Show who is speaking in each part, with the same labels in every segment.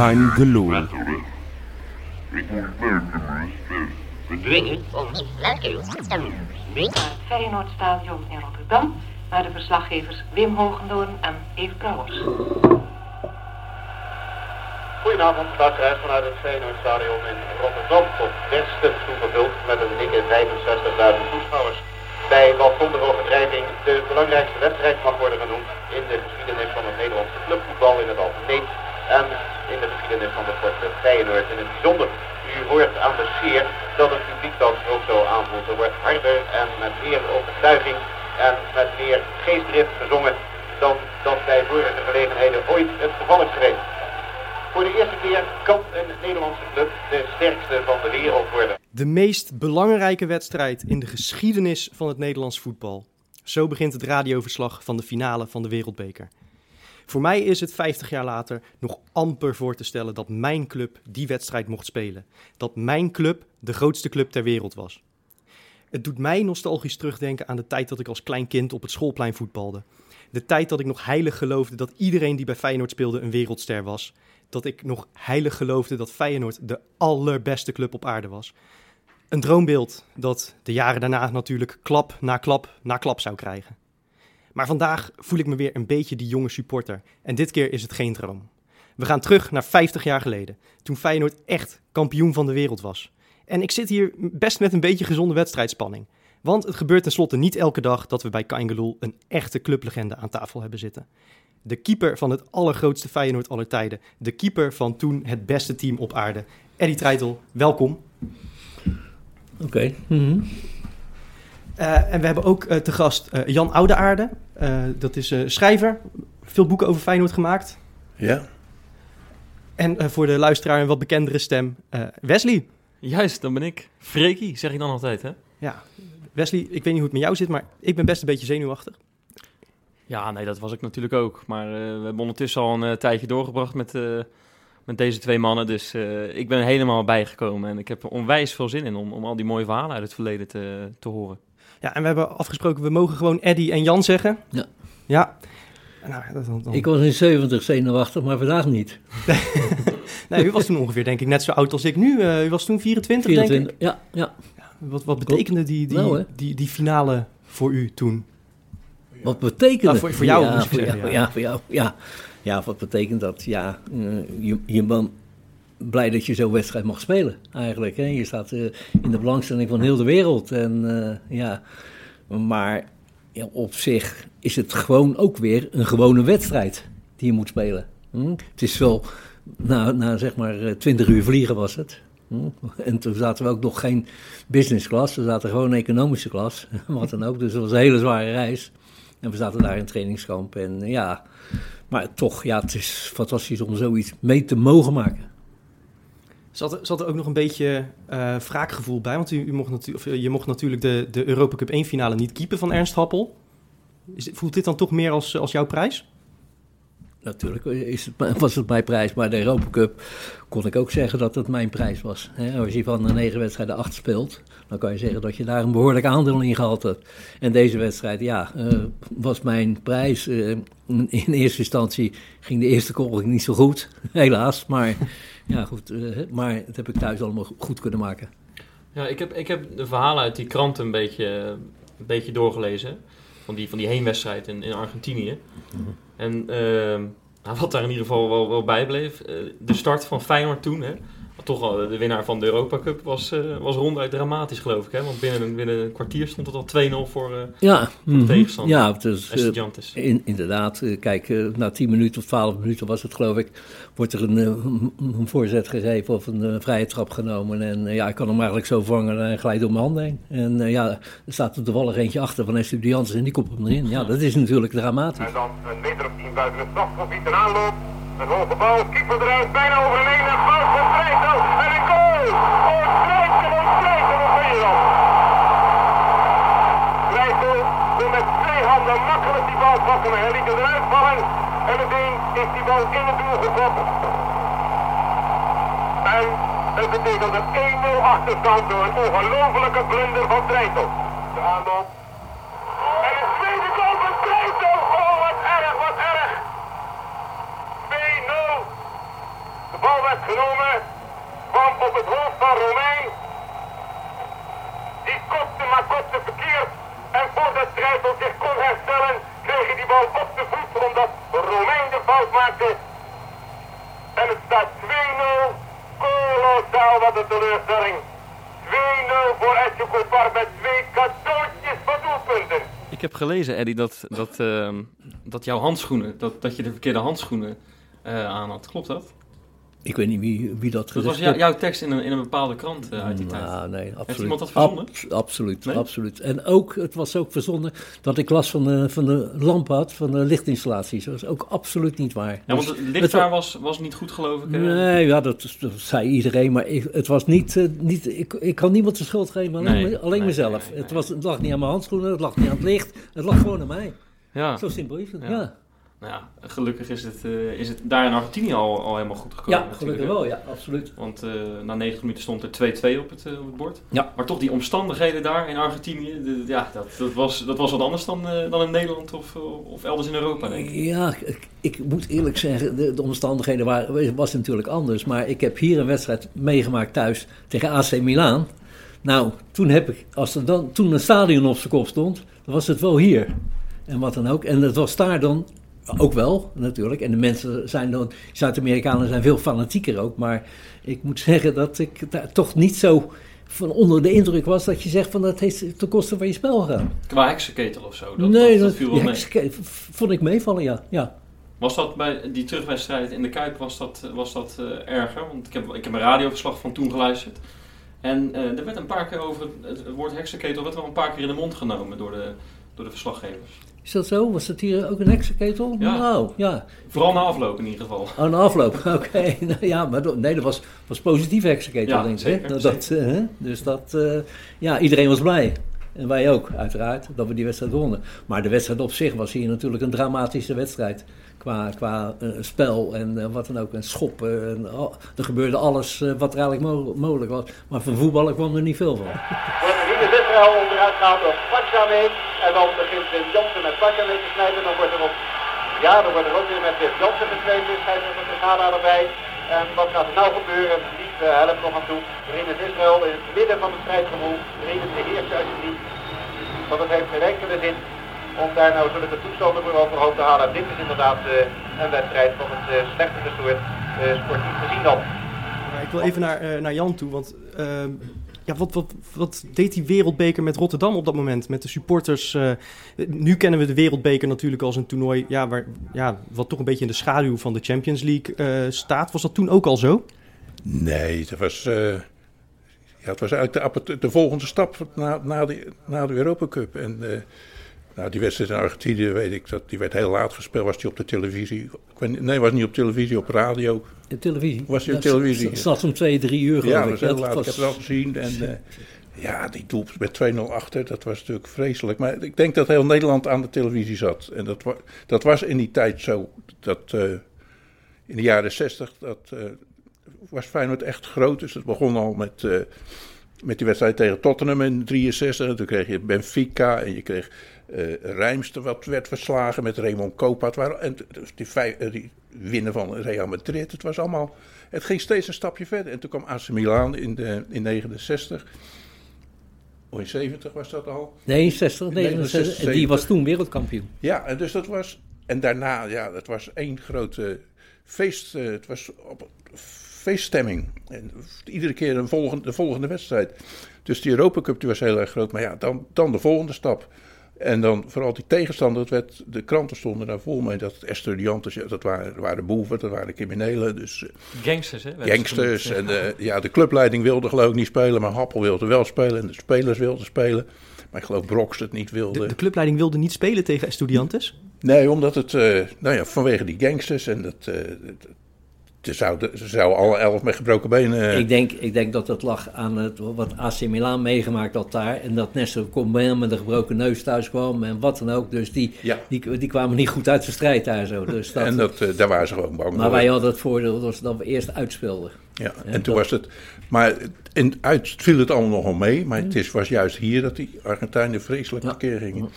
Speaker 1: kein gelul.
Speaker 2: Feyenoordstadion in Rotterdam, naar de verslaggevers Wim Hogendoorn en Eve Brouwers.
Speaker 3: Goedenavond, startreis vanuit het Feyenoordstadion in Rotterdam tot beste toegevuld met een dikke 65.000 toeschouwers. Bij wat zonder overdrijving de belangrijkste wedstrijd mag worden genoemd in de geschiedenis van het Nederlandse clubvoetbal in het algemeen en in de geschiedenis van de sport Feyenoord in het bijzonder. U hoort aan de sfeer dat het publiek dat ook zo aanvoelt. Er wordt harder en met meer overtuiging en met meer geestdrift gezongen dan dat bij vorige gelegenheden ooit het geval is geweest. Voor de eerste keer kan een Nederlandse club de sterkste van de wereld worden.
Speaker 4: De meest belangrijke wedstrijd in de geschiedenis van het Nederlands voetbal. Zo begint het radioverslag van de finale van de Wereldbeker. Voor mij is het 50 jaar later nog amper voor te stellen dat mijn club die wedstrijd mocht spelen. Dat mijn club de grootste club ter wereld was. Het doet mij nostalgisch terugdenken aan de tijd dat ik als klein kind op het schoolplein voetbalde. De tijd dat ik nog heilig geloofde dat iedereen die bij Feyenoord speelde een wereldster was. Dat ik nog heilig geloofde dat Feyenoord de allerbeste club op aarde was. Een droombeeld dat de jaren daarna natuurlijk klap na klap na klap zou krijgen. Maar vandaag voel ik me weer een beetje die jonge supporter. En dit keer is het geen droom. We gaan terug naar 50 jaar geleden, toen Feyenoord echt kampioen van de wereld was. En ik zit hier best met een beetje gezonde wedstrijdspanning. Want het gebeurt tenslotte niet elke dag dat we bij Kaingeloel een echte clublegende aan tafel hebben zitten. De keeper van het allergrootste Feyenoord aller tijden. De keeper van toen het beste team op aarde. Eddie Treitel, welkom.
Speaker 5: Oké. Mhm.
Speaker 4: Uh, en we hebben ook uh, te gast uh, Jan Oudeaarde. dat is schrijver. Veel boeken over Feyenoord gemaakt.
Speaker 5: Ja.
Speaker 4: En voor de luisteraar een wat bekendere stem, Wesley.
Speaker 6: Juist, dan ben ik. Freekie, zeg ik dan altijd, hè?
Speaker 4: Ja. Wesley, ik weet niet hoe het met jou zit, maar ik ben best een beetje zenuwachtig.
Speaker 6: Ja, nee, dat was ik natuurlijk ook. Maar we hebben ondertussen al een tijdje doorgebracht met, met deze twee mannen. Dus ik ben helemaal bijgekomen. En ik heb er onwijs veel zin in om, om al die mooie verhalen uit het verleden te, te horen.
Speaker 4: Ja, en we hebben afgesproken, we mogen gewoon Eddie en Jan zeggen.
Speaker 5: Ja.
Speaker 4: Ja. Nou, dat, dan, dan...
Speaker 5: Ik was in 70 zenuwachtig, maar vandaag niet.
Speaker 4: nee, u was toen ongeveer, denk ik, net zo oud als ik nu. Uh, u was toen 24,
Speaker 5: 24
Speaker 4: denk ik.
Speaker 5: Ja, ja.
Speaker 4: ja wat, wat betekende die, die,
Speaker 5: Nou,
Speaker 4: die, die finale voor u toen?
Speaker 5: Wat betekent
Speaker 4: Nou, voor, voor jou,
Speaker 5: ja, voor
Speaker 4: zeggen.
Speaker 5: jou,
Speaker 4: ja.
Speaker 5: ja, voor jou. Ja. ja, wat betekent dat? Ja, eh, je, je bent blij dat je zo'n wedstrijd mag spelen, eigenlijk. Hè? Je staat eh, in de belangstelling van heel de wereld. En eh, ja, maar op zich is het gewoon ook weer een gewone wedstrijd die je moet spelen. Hm? Het is wel, na, na zeg maar eh, 20 uur vliegen was het. Hm? En toen zaten we ook nog geen business class, we zaten gewoon economische klas, wat dan ook. Dus het was een hele zware reis. En we zaten daar in trainingskamp en eh, ja, maar toch, ja, het is fantastisch om zoiets mee te mogen maken.
Speaker 4: Zat er, zat er ook nog een beetje eh wraakgevoel bij? Want u, u mocht of, eh, je mocht natuurlijk de, de Europa Cup 1 finale niet keepen van Ernst Happel. Is, voelt dit dan toch meer als, als jouw prijs?
Speaker 5: Natuurlijk is het, was het mijn prijs, maar de Europa Cup kon ik ook zeggen dat het mijn prijs was. Als je van de negen wedstrijden acht speelt, dan kan je zeggen dat je daar een behoorlijk aandeel in gehad hebt. En deze wedstrijd, ja, eh, was mijn prijs. Eh, in eerste instantie ging de eerste goal niet zo goed, helaas. Maar ja, goed, eh, maar dat heb ik thuis allemaal goed kunnen maken.
Speaker 6: Ja, ik heb, ik heb de verhalen uit die kranten een beetje, een beetje doorgelezen. Van die, van die heenwedstrijd in, in Argentinië. En ehm, nou, wat daar in ieder geval wel, wel bij bleef. eh, de start van Feyenoord toen, hè, toch al de winnaar van de Europa Cup, was, eh, was ronduit dramatisch geloof ik. Hè? Want binnen een, binnen een kwartier stond het al 2-0 voor eh
Speaker 5: Ja, mhm.
Speaker 6: tegenstander.
Speaker 5: ja het is,
Speaker 6: Estudiantes.
Speaker 5: In, inderdaad, eh, kijk, na 10 minuten of 12 minuten was het geloof ik, wordt er een, een, voorzet gegeven of een vrije trap genomen. En ja, ik kan hem eigenlijk zo vangen en glijdt door mijn handen heen. En eh, ja, er staat er toevallig eentje achter van Estudiantes en die komt hem erin. Ja, dat is natuurlijk dramatisch.
Speaker 3: En dan een meter of tien buiten het strafgebied een aanloop. Een hoge bal, keeper eruit, bijna over een ene. Fout van Vrijtel en een goal! Oh, Vrijtel, oh, Vrijtel, wat ben je dan? Vrijtel wil met twee handen makkelijk die bal pakken. Hij liet het eruit vallen en meteen is die bal in het doel gekopt. En het betekent een 1-0 achterstand door een ongelofelijke blunder van Vrijtel. De aanloop. En een tweede goal van Vrijtel! Oh, wat erg, wat erg! 2-0. De bal
Speaker 1: genomen. Kwam op het hoofd van Romein. Die kopte maar kopte verkeerd. En voordat Strijtel zich kon herstellen, kreeg hij die bal op de voet omdat Romein de fout maakte. En het staat 2-0. Kolossaal wat een teleurstelling. 2-0 voor Etje Kopar met twee cadeautjes van doelpunten.
Speaker 6: Ik heb gelezen, Eddie, dat, dat, ehm, dat jouw handschoenen, dat, dat je de verkeerde handschoenen eh, aan had. Klopt dat?
Speaker 5: Ik weet niet wie, wie dat
Speaker 6: Dat
Speaker 5: gezegd
Speaker 6: was jou- jouw tekst in een, in een bepaalde krant eh, uit die tijd.
Speaker 5: Nou, nee, absoluut.
Speaker 6: iemand dat verzonnen?
Speaker 5: Abs- absoluut,
Speaker 6: Nee?
Speaker 5: absoluut. En ook, het was ook verzonnen dat ik last van de, van de lamp had, van de lichtinstallaties. Dat is ook absoluut niet waar.
Speaker 6: Ja, want
Speaker 5: Dus
Speaker 6: het licht daar was, was niet goed, geloof ik. eh.
Speaker 5: Nee, ja, dat, dat zei iedereen, maar ik, het was niet, eh, niet ik, ik kan niemand de schuld geven, alleen,
Speaker 6: Nee,
Speaker 5: alleen
Speaker 6: nee,
Speaker 5: mezelf. Het, was, het lag niet aan mijn handschoenen, het lag niet aan het licht, het lag gewoon aan mij.
Speaker 6: Ja.
Speaker 5: Zo simpel is het,
Speaker 6: Ja.
Speaker 5: ja.
Speaker 6: Nou ja, gelukkig is het, eh, is het daar in Argentinië al, al helemaal goed gekomen.
Speaker 5: Ja,
Speaker 6: natuurlijk,
Speaker 5: gelukkig wel, ja, absoluut.
Speaker 6: Want eh, na 90 minuten stond er 2-2 op het, eh, op het bord.
Speaker 5: Ja.
Speaker 6: Maar toch die omstandigheden daar in Argentinië, de- ja, dat, dat, was, dat was wat anders dan, dan in Nederland of, of elders in Europa, denk ik.
Speaker 5: Ja, ik, ik moet eerlijk zeggen, de, de omstandigheden waren, was natuurlijk anders. Maar ik heb hier een wedstrijd meegemaakt thuis tegen AC Milan. Nou, toen heb ik, als er dan, toen een stadion op zijn kop stond, dan was het wel hier. En wat dan ook. En het was daar dan ook wel, natuurlijk. En de mensen zijn dan, Zuid-Amerikanen zijn veel fanatieker ook. Maar ik moet zeggen dat ik daar toch niet zo van onder de indruk was dat je zegt van dat heeft ten koste van je spel gegaan.
Speaker 6: Qua heksenketel of zo, dat,
Speaker 5: nee,
Speaker 6: dat, viel wel mee.
Speaker 5: vond ik meevallen, ja. ja.
Speaker 6: Was dat bij die terugwedstrijd in de Kuip, was dat, was dat eh, erger? Want ik heb, ik heb een radioverslag van toen geluisterd. En eh, er werd een paar keer over het, het woord heksenketel werd wel een paar keer in de mond genomen door de, door de verslaggevers.
Speaker 5: Is dat zo? Was dat hier ook een heksenketel?
Speaker 6: Ja.
Speaker 5: Nou, ja.
Speaker 6: Vooral na afloop in ieder geval.
Speaker 5: Oh, een afloop. Oké. Nou, ja, maar nee, dat was, was positief heksenketel,
Speaker 6: Ja,
Speaker 5: denk ik.
Speaker 6: zeker?
Speaker 5: Dat, dus dat, eh, ja, iedereen was blij. En wij ook, uiteraard, dat we die wedstrijd wonnen. Maar de wedstrijd op zich was hier natuurlijk een dramatische wedstrijd. Qua, qua eh, spel en eh, wat dan ook. En schoppen. En, al- er gebeurde alles eh, wat er eigenlijk mo- mogelijk was. Maar van voetballen kwam er niet veel van.
Speaker 3: Rinus Israël onderuit gehaald door Pacha mee. En dan begint Wim Jansen met Pacha mee te snijden. Dan wordt er op, ja, dan wordt er ook weer met Wim Jansen gesneden. Scheidsrechter de Ghana erbij. En wat gaat er nou gebeuren? Niet helpt nog aan toe. Rinus Israël in het midden van het strijdgevoel. Rinus de eerste alsjeblieft. Want het heeft geen enkele zin om daar nou zulke toestanden voor overhoop te halen. Dit is inderdaad eh, een wedstrijd van het uh, slechtste soort uh, sportief gezien dan.
Speaker 4: Maar ik wil even naar, eh, naar Jan toe, want ehm, ja, wat, wat, wat deed die wereldbeker met Rotterdam op dat moment? Met de supporters. eh, nu kennen we de wereldbeker natuurlijk als een toernooi ja, waar, ja, wat toch een beetje in de schaduw van de Champions League eh, staat. Was dat toen ook al zo?
Speaker 7: Nee, dat was, eh, ja, het was eigenlijk de, de volgende stap na, na, de, na de Europa Cup. En eh, nou, die wedstrijd in Argentinië, weet ik, dat, die werd heel laat gespeeld. Was die op de televisie? Ik weet nee, was niet op televisie, op radio.
Speaker 5: De televisie.
Speaker 7: Was die op televisie?
Speaker 5: Het zat om twee, drie uur
Speaker 7: Ja, dat was heel laat.
Speaker 5: was-
Speaker 7: Ik heb het al gezien. En eh, ja, die doelpunt met 2-0 achter, dat was natuurlijk vreselijk. Maar ik denk dat heel Nederland aan de televisie zat. En dat, wa dat was in die tijd zo. Dat eh, in de jaren 60, dat eh, was Feyenoord echt groot. Dus het begon al met, met die wedstrijd tegen Tottenham in 63. En toen kreeg je Benfica en je kreeg eh Rijmster wat werd verslagen met Raymond waren, en die, eh, die winnen van Real Madrid, het was allemaal... Het ging steeds een stapje verder. En toen kwam AC Milan in, de, in 69. Of in 70 was dat al.
Speaker 5: 69, 69.
Speaker 7: 69.
Speaker 5: En die was toen wereldkampioen.
Speaker 7: Ja, en dus dat was... En daarna, ja, dat was één grote feest. eh, het was op feeststemming. En iedere keer een volgende, de volgende wedstrijd. Dus die Europa Cup die was heel erg groot. Maar ja, dan, dan de volgende stap. En dan vooral die tegenstander, het werd, de kranten stonden daar vol mee. Dat estudianten, ja, dat waren, waren boeven, dat waren criminelen. Dus eh,
Speaker 6: Gangsters, hè?
Speaker 7: gangsters. En eh, ja, de clubleiding wilde geloof ik niet spelen, maar Happel wilde wel spelen. En de spelers wilden spelen. Maar ik geloof Broks het niet wilde.
Speaker 4: De, de clubleiding wilde niet spelen tegen Estudiantes.
Speaker 7: Nee, omdat het, eh, nou ja, vanwege die gangsters en dat, eh, ze zouden ze zouden alle elf met gebroken benen. eh,
Speaker 5: Ik, denk, ik denk dat het lag aan het, wat AC Milan meegemaakt had daar. En dat Nestor Combin met een gebroken neus thuis kwam en wat dan ook. Dus die,
Speaker 7: Ja.
Speaker 5: die, die kwamen niet goed uit de strijd daar zo. Dus dat,
Speaker 7: en dat, eh, daar waren ze gewoon bang
Speaker 5: maar wij hadden het voordeel dat dat we eerst uitspeelden.
Speaker 7: Ja, en toen
Speaker 5: dat-
Speaker 7: was het. Maar in uit viel het allemaal nogal mee. Maar het is, was juist hier dat die Argentijnen vreselijk
Speaker 5: Ja.
Speaker 7: verkeer gingen.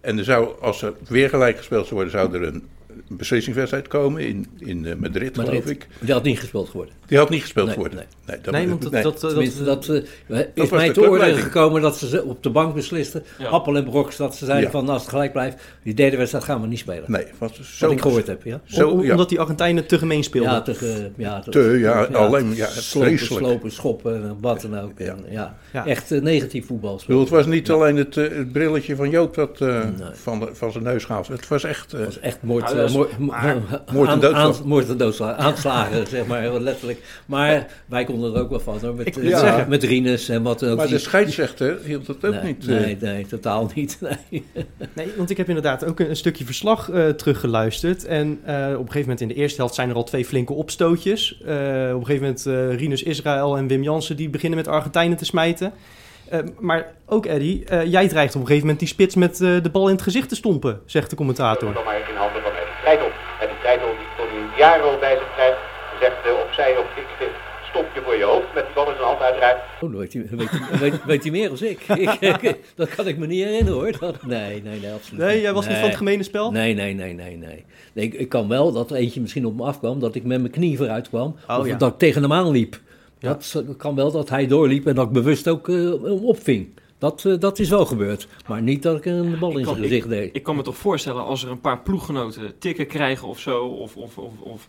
Speaker 7: En er zou, als er weer gelijk gespeeld zou worden, zou er een, een beslissingswedstrijd komen in, in eh, Madrid,
Speaker 5: Madrid.
Speaker 7: geloof ik.
Speaker 5: Die had niet gespeeld geworden.
Speaker 7: Die had niet gespeeld
Speaker 5: Nee,
Speaker 7: geworden.
Speaker 5: nee.
Speaker 7: dat,
Speaker 4: Nee, want dat,
Speaker 7: nee.
Speaker 4: dat, dat,
Speaker 5: eh, is mij te
Speaker 7: clubleiding.
Speaker 5: gekomen dat ze ze op de bank beslisten.
Speaker 6: Ja.
Speaker 5: Appel en Broks, dat ze zeiden
Speaker 7: Ja.
Speaker 5: van als het gelijk blijft, die derde wedstrijd gaan we niet spelen.
Speaker 7: nee, was
Speaker 5: Wat
Speaker 7: zo,
Speaker 5: ik gehoord heb, ja.
Speaker 7: Zo,
Speaker 4: om-
Speaker 7: ja.
Speaker 4: Omdat die Argentijnen te gemeen speelden.
Speaker 5: Ja, tegen, ja,
Speaker 7: Te, ja, alleen, ja,
Speaker 5: slopen, slopen, schoppen en wat dan ook. En, ja.
Speaker 4: Ja.
Speaker 5: Echt eh, negatief voetbal.
Speaker 7: Bedoel, het was niet alleen het, het brilletje van Joop dat eh,
Speaker 5: Nee.
Speaker 7: van, de, van zijn neus gehaald. Het was echt...
Speaker 5: Dat was echt moord,
Speaker 6: Dat
Speaker 5: moord, mo-
Speaker 7: moord en
Speaker 5: aan-
Speaker 7: doodslag.
Speaker 5: aan- moord en doodslag. Aanslagen, zeg maar, letterlijk. Maar wij konden er ook wel van, hoor. Met,
Speaker 4: Ik
Speaker 5: eh,
Speaker 4: wil
Speaker 7: Ja.
Speaker 4: zeggen,
Speaker 5: met Rinus en wat ook.
Speaker 7: maar
Speaker 5: die-
Speaker 7: de scheidsrechter hield het ook
Speaker 5: nee,
Speaker 7: niet... eh,
Speaker 5: nee, nee, totaal niet. Nee.
Speaker 4: Nee, want ik heb inderdaad ook een, een stukje verslag eh, teruggeluisterd. En eh, op een gegeven moment in de eerste helft zijn er al twee flinke opstootjes. Eh, op een gegeven moment eh Rinus Israël en Wim Jansen die beginnen met Argentijnen te smijten. Eh, maar ook Eddy, eh, jij dreigt op een gegeven moment die spits met eh, de bal in het gezicht te stompen, zegt de commentator.
Speaker 3: Jaro bij zich krijgt. Zegt eh, opzij of ik eh, stop je voor je hoofd met die bal in zijn hand uiteraard.
Speaker 5: Oh, weet hij, weet, weet, weet hij meer dan ik. Dat kan ik me niet herinneren hoor. Dat, nee, nee, nee, absoluut
Speaker 4: Nee, jij was niet van het gemene spel?
Speaker 5: Nee, nee, nee, nee, nee. nee ik, ik kan wel dat er eentje misschien op me afkwam, dat ik met mijn knie vooruit kwam.
Speaker 4: Oh,
Speaker 5: of
Speaker 4: ja.
Speaker 5: dat ik tegen hem aanliep.
Speaker 4: Ja.
Speaker 5: Dat kan wel dat hij doorliep en dat ik bewust ook eh, hem opving. Dat, eh, dat is wel gebeurd. Maar niet dat ik een bal in zijn gezicht
Speaker 6: ik,
Speaker 5: deed.
Speaker 6: ik kan me toch voorstellen als er een paar ploeggenoten tikken krijgen of zo, of, of, of, of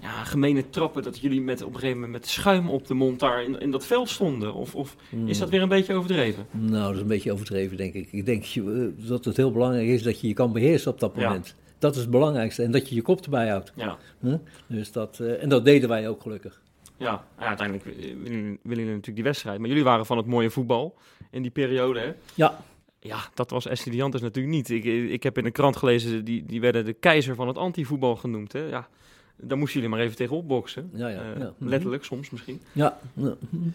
Speaker 6: ja, gemene trappen, dat jullie met, op een gegeven moment met schuim op de mond daar in, in dat veld stonden. Of, of
Speaker 5: Hmm.
Speaker 6: is dat weer een beetje overdreven?
Speaker 5: Nou, dat is een beetje overdreven, denk ik. Ik denk eh, dat het heel belangrijk is dat je je kan beheersen op dat
Speaker 6: Ja.
Speaker 5: moment. Dat is het belangrijkste. En dat je je kop erbij houdt.
Speaker 6: Ja,
Speaker 5: Huh? Dus dat, eh, en dat deden wij ook gelukkig.
Speaker 6: ja. ja uiteindelijk willen jullie natuurlijk die wedstrijd. Maar jullie waren van het mooie voetbal in die periode, hè?
Speaker 5: Ja,
Speaker 6: Ja, dat was Estudiantes natuurlijk niet. Ik, ik heb in een krant gelezen, die, die werden de keizer van het antivoetbal genoemd. Hè? Ja, daar moesten jullie maar even tegen opboksen.
Speaker 5: Ja, ja,
Speaker 6: Eh,
Speaker 5: ja. Mhm.
Speaker 6: Letterlijk, soms misschien.
Speaker 5: Ja,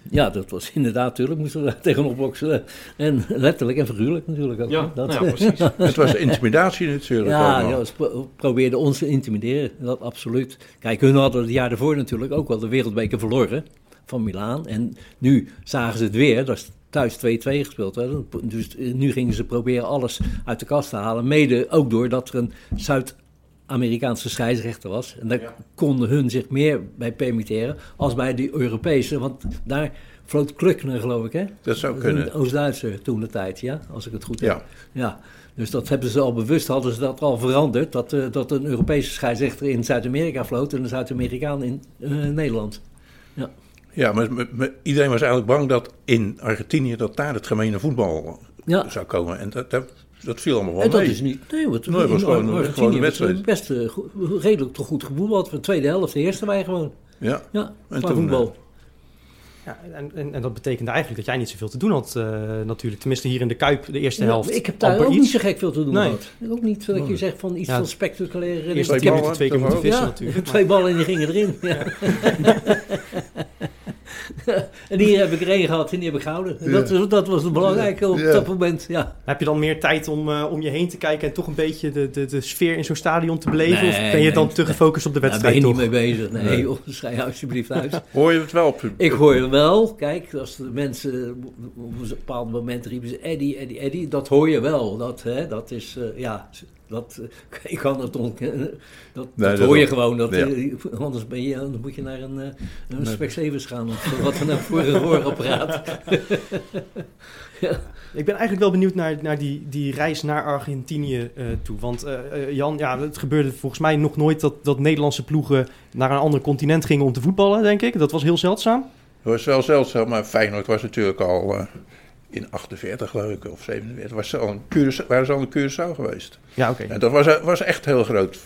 Speaker 5: ja, dat was inderdaad, natuurlijk moesten we daar tegenop boksen. En letterlijk en figuurlijk natuurlijk ook.
Speaker 6: Ja,
Speaker 5: hè. dat,
Speaker 6: nou ja, precies.
Speaker 7: Het was intimidatie natuurlijk
Speaker 5: Ja, ze pro- probeerden ons te intimideren, dat absoluut. Kijk, hun hadden het jaar daarvoor natuurlijk ook wel de wereldbeker verloren van Milaan. En nu zagen ze het weer, dat is thuis 2-2 gespeeld. Hè. Dus eh, nu gingen ze proberen alles uit de kast te halen. Mede ook doordat er een Zuid-Amerikaanse scheidsrechter was. En daar konden hun zich meer bij permitteren als bij die Europese. Want daar floot Klukner, geloof ik, hè?
Speaker 7: Dat zou kunnen.
Speaker 5: Oost-Duitser toen de tijd, ja, als ik het goed heb.
Speaker 7: Ja.
Speaker 5: Ja, dus dat hebben ze al bewust, hadden ze dat al veranderd. Dat, eh, dat een Europese scheidsrechter in Zuid-Amerika floot en een Zuid-Amerikaan in eh, Nederland.
Speaker 7: Ja, maar, maar- maar iedereen was eigenlijk bang dat in Argentinië dat daar het gemene voetbal
Speaker 5: Ja,
Speaker 7: zou komen. En dat, dat, dat viel allemaal wel
Speaker 5: en dat
Speaker 7: mee.
Speaker 5: is niet. Nee, want
Speaker 7: Nee, was gewoon een-
Speaker 5: Argentinië
Speaker 7: gewoon een
Speaker 5: hebben ze
Speaker 7: wedstrijd.
Speaker 5: Best eh, redelijk toch goed gevoetbald. Voor de tweede helft, de eerste wij gewoon.
Speaker 7: Ja.
Speaker 5: Ja,
Speaker 7: En toen,
Speaker 5: voetbal.
Speaker 4: Ja, en, en, en dat betekende eigenlijk dat jij niet zoveel te doen had, eh, natuurlijk. Tenminste, hier in de Kuip, de eerste
Speaker 5: Ja,
Speaker 4: helft.
Speaker 5: ik heb daar ook
Speaker 4: iets.
Speaker 5: niet zo gek veel te doen
Speaker 4: Nee.
Speaker 5: gehad. Ook niet dat je zegt van iets
Speaker 4: Ja,
Speaker 5: van spectaculaire
Speaker 4: Eerst
Speaker 7: twee
Speaker 4: ik heb twee keer moeten vissen,
Speaker 5: ja,
Speaker 4: natuurlijk.
Speaker 5: twee ballen en die gingen erin. En hier heb ik er één gehad en die heb ik gehouden. En Dat, is- dat was het belangrijke op
Speaker 7: Ja.
Speaker 5: dat moment. Ja.
Speaker 4: Heb je dan meer tijd om, eh, om je heen te kijken en toch een beetje de, de, de sfeer in zo'n stadion te beleven? of ben je dan
Speaker 5: nee,
Speaker 4: te gefocust op de
Speaker 5: Daar ben
Speaker 4: wedstrijd
Speaker 5: je niet mee bezig. Nee,
Speaker 7: Nee.
Speaker 5: joh, schrijf alsjeblieft uit.
Speaker 7: Hoor je het wel? Op,
Speaker 5: Ik hoor wel, kijk, als de mensen op een bepaald moment riepen ze Eddie, Eddie, Eddie, dat hoor je wel. Dat, hè, dat is, eh, ja, dat, eh, ik kan het ontkennen. Dat,
Speaker 7: Nee,
Speaker 5: dat
Speaker 7: dat
Speaker 5: hoor je gewoon. Dat,
Speaker 7: Ja.
Speaker 5: eh, anders ben je, dan moet je naar een, eh een Specsavers gaan of wat dan ook voor een hoorapparaat.
Speaker 4: Ik ben eigenlijk wel benieuwd naar, naar die, die reis naar Argentinië eh, toe. Want Jan, ja, het gebeurde volgens mij nog nooit dat, dat Nederlandse ploegen naar een ander continent gingen om te voetballen, denk ik. Dat was heel zeldzaam.
Speaker 7: Het was wel zeldzaam, maar Feyenoord was natuurlijk al eh, in 48 geloof ik, of 47, was ze al een Curaçao, waren ze al in Curaçao geweest.
Speaker 4: Ja, oké.
Speaker 7: En dat was, was echt heel groot.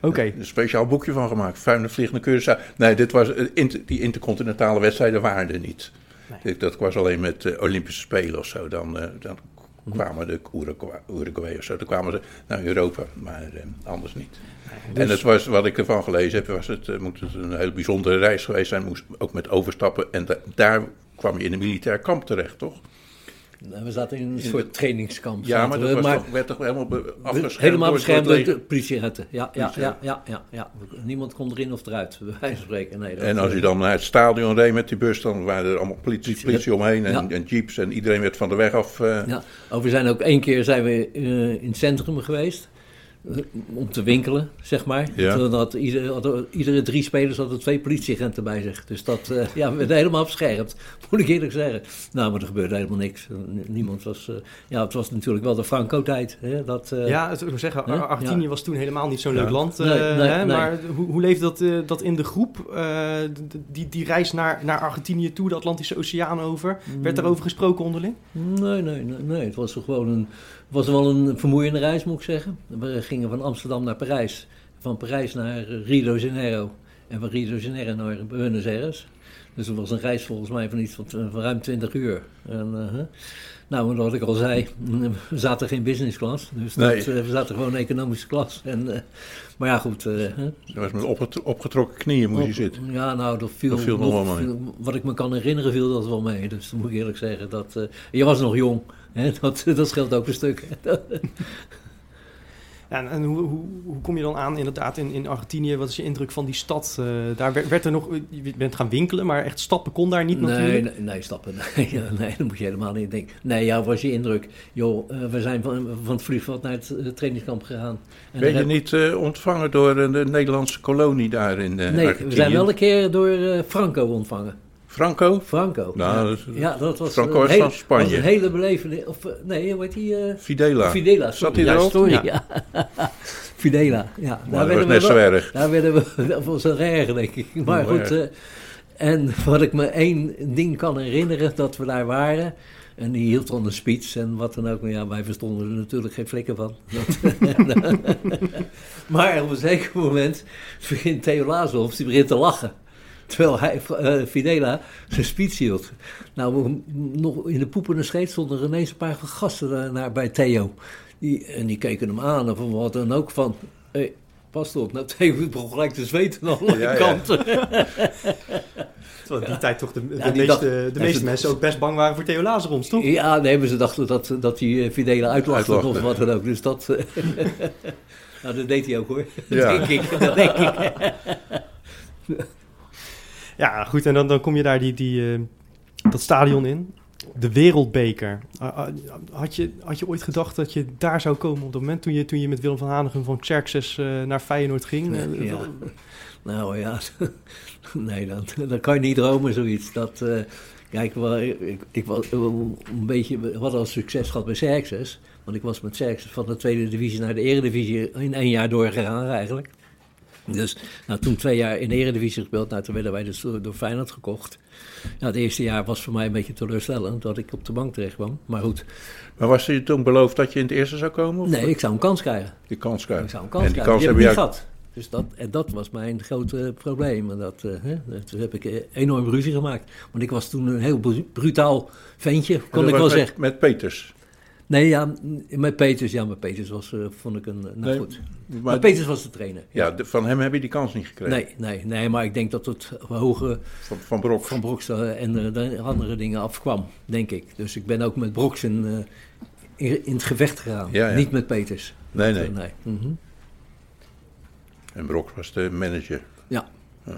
Speaker 4: Oké.
Speaker 7: Een speciaal boekje van gemaakt. Vliegt naar Curaçao. Nee, dit was, eh, die intercontinentale wedstrijden waren er niet.
Speaker 4: Nee.
Speaker 7: Dat was alleen met eh, Olympische Spelen of zo. Dan, eh, dan kwamen de Uruguay, of zo. Dan kwamen ze naar Europa, maar eh, anders niet.
Speaker 4: Dus-
Speaker 7: En het was, wat ik ervan gelezen heb, was het, eh, moet het een hele bijzondere reis geweest zijn. Moest ook met overstappen. En da- daar kwam je in een militair kamp terecht, toch?
Speaker 5: Nou, We zaten in een soort trainingskamp.
Speaker 7: Ja, maar dat
Speaker 5: maar
Speaker 7: toch, werd toch helemaal afgeschermd
Speaker 5: helemaal beschermd
Speaker 7: door
Speaker 5: de politieagenten. Ja, ja,
Speaker 7: Politie,
Speaker 5: ja, ja, ja, ja. Niemand kon erin of eruit, bij wijze van spreken. Nee,
Speaker 7: En als je dan naar het stadion reed met die bus, dan waren er allemaal politie, politie omheen en jeeps en iedereen werd van de weg af. eh,
Speaker 5: Ja, oh, we zijn ook één keer zijn we eh, in het centrum geweest. Eh, om te winkelen, zeg maar.
Speaker 7: Ja.
Speaker 5: Toen had iedere, hadden- iedere drie spelers hadden twee politieagenten bij zich. Dus dat eh, ja, werd helemaal beschermd, moet ik eerlijk zeggen. Nou, maar er gebeurde helemaal niks. Niemand was... eh, ja, het was natuurlijk wel de Franco-tijd. Hè, dat, eh,
Speaker 4: Ja, het, ik wil zeggen, Argentinië
Speaker 5: ja.
Speaker 4: was toen helemaal niet zo'n
Speaker 7: Ja.
Speaker 4: leuk land.
Speaker 5: Nee, nee,
Speaker 4: hè,
Speaker 5: nee.
Speaker 4: Maar hoe, hoe leefde dat, dat in de groep? Eh, die, die reis naar, naar Argentinië toe, de Atlantische Oceaan over. Werd daarover gesproken onderling?
Speaker 5: Nee, nee, nee, nee. Het was gewoon een, was wel een vermoeiende reis, moet ik zeggen. We gingen van Amsterdam naar Parijs. Van Parijs naar Rio de Janeiro. En van Rio de Janeiro naar Buenos Aires. Dus het was een reis volgens mij van iets van, van ruim 20 uur. En, eh, nou, wat ik al zei, we zaten geen business class. Dus
Speaker 7: Nee.
Speaker 5: eh, we zaten gewoon economische klas. En, eh, maar ja, goed. hè.
Speaker 7: Dat was met opget- opgetrokken knieën moest je zitten.
Speaker 5: Ja, nou, dat viel,
Speaker 7: Dat viel nog wel mee.
Speaker 5: viel- Wat ik me kan herinneren, viel dat wel mee. Dus dan moet ik eerlijk zeggen. Dat, je was nog jong. Hè? Dat, dat scheelt ook een stuk.
Speaker 4: En, en hoe, hoe, hoe kom je dan aan inderdaad in, in Argentinië? Wat is je indruk van die stad? Eh, daar werd, werd er nog, je bent gaan winkelen, maar echt stappen kon daar niet
Speaker 5: nee,
Speaker 4: natuurlijk.
Speaker 5: nee, nee, stappen. Nee, ja, nee, dat moet je helemaal niet denken. Nee, ja, was je indruk. Joh, eh, we zijn van, van het vliegveld naar het eh, trainingskamp gegaan. En
Speaker 7: Ben je
Speaker 5: heb-
Speaker 7: niet eh, ontvangen door een de Nederlandse kolonie daar in eh
Speaker 5: Nee,
Speaker 7: Argentinië?
Speaker 5: we zijn wel een keer door Franco ontvangen.
Speaker 7: Franco?
Speaker 5: Franco.
Speaker 7: Nou,
Speaker 5: ja.
Speaker 7: dat
Speaker 5: ja, dat was
Speaker 7: Franco
Speaker 5: een
Speaker 7: was
Speaker 5: hele-
Speaker 7: van Spanje.
Speaker 5: was een hele. Of, eh, nee, hoe heet die? eh,
Speaker 7: Fidela.
Speaker 5: Fidela.
Speaker 7: Zat hij
Speaker 5: ja,
Speaker 7: er?
Speaker 5: Sorry,
Speaker 4: Ja.
Speaker 5: Fidela, ja.
Speaker 7: Maar
Speaker 5: Daar
Speaker 7: dat was
Speaker 5: werden we
Speaker 7: net zo erg.
Speaker 5: Daar werden we, dat was een erg, denk ik. Maar goed, eh, en wat ik me één ding kan herinneren, dat we daar waren. En die hield dan een speech en wat dan ook. Maar ja, wij verstonden er natuurlijk geen flikken van. maar op een zeker moment begint Theo Lazarov, die begint te lachen. Terwijl hij, eh, Fidela zijn speech hield. Nou, nog in de poepende scheet stonden er ineens een paar gasten daar, naar, bij Theo. Die, en die keken hem aan of wat dan ook van... Hey, pas op, nou Theo begon gelijk te zweten aan alle
Speaker 7: Ja, ja.
Speaker 5: kanten.
Speaker 4: Terwijl in die tijd toch de, de,
Speaker 5: Ja, die
Speaker 4: meeste,
Speaker 5: dacht-
Speaker 4: de meeste
Speaker 5: ze-
Speaker 4: mensen ook best bang waren voor Theo Lazarons, toch?
Speaker 5: Ja, nee, maar ze dachten dat, dat hij eh, Fidela uitlachte of wat dan ook. Dus dat... eh, nou, dat deed hij ook hoor.
Speaker 7: Ja.
Speaker 5: denk ik. Dat denk ik.
Speaker 4: Ja, goed. En dan, dan kom je daar die, die, eh, dat stadion in. De Wereldbeker. Ah, ah, Had je, had je ooit gedacht dat je daar zou komen op dat moment toen je, toen je met Willem van Hanegem van Xerxes eh, naar Feyenoord ging? Eh,
Speaker 5: Ja. Nou ja, nee, dat, dat kan je niet dromen, zoiets. Dat, kijk, ik, ik was een beetje, hadden al succes gehad bij Xerxes. Want ik was met Xerxes van de tweede divisie naar de eredivisie in één jaar doorgegaan eigenlijk. Dus nou, toen twee jaar in de eredivisie gespeeld, nou, toen werden wij dus door, door Feyenoord gekocht. Ja, het eerste jaar was voor mij een beetje teleurstellend dat ik op de bank terecht kwam. Maar goed,
Speaker 7: Maar was je toen beloofd dat je in het eerste zou komen? Of
Speaker 5: nee, ik zou een kans krijgen.
Speaker 7: Die kans krijgen.
Speaker 5: Ik zou een kans
Speaker 7: en die
Speaker 5: krijgen.
Speaker 7: kans
Speaker 5: Die
Speaker 7: heb je
Speaker 5: gehad. Dus dat, en dat was mijn grote probleem. En dat, eh, hè, toen heb ik eh, enorm ruzie gemaakt. Want ik was toen een heel bru- brutaal ventje, kon ik wel
Speaker 7: met,
Speaker 5: zeggen.
Speaker 7: Met Peters.
Speaker 5: Nee, ja, met Peters, ja, met Peters was, eh, vond ik een... Nou
Speaker 7: Nee,
Speaker 5: goed.
Speaker 7: Maar,
Speaker 5: Maar Peters was de trainer.
Speaker 7: ja, de- van hem heb je die kans niet gekregen.
Speaker 5: Nee, nee, nee, maar ik denk dat het hoge
Speaker 7: Van, van Brok.
Speaker 5: van Broks eh, en eh, de andere dingen afkwam, denk ik. Dus ik ben ook met Broks in, eh, in, in het gevecht gegaan.
Speaker 7: Ja, ja.
Speaker 5: Niet met Peters.
Speaker 7: Nee, nee.
Speaker 5: nee. Mhm.
Speaker 7: En Brok was de manager.
Speaker 5: Ja.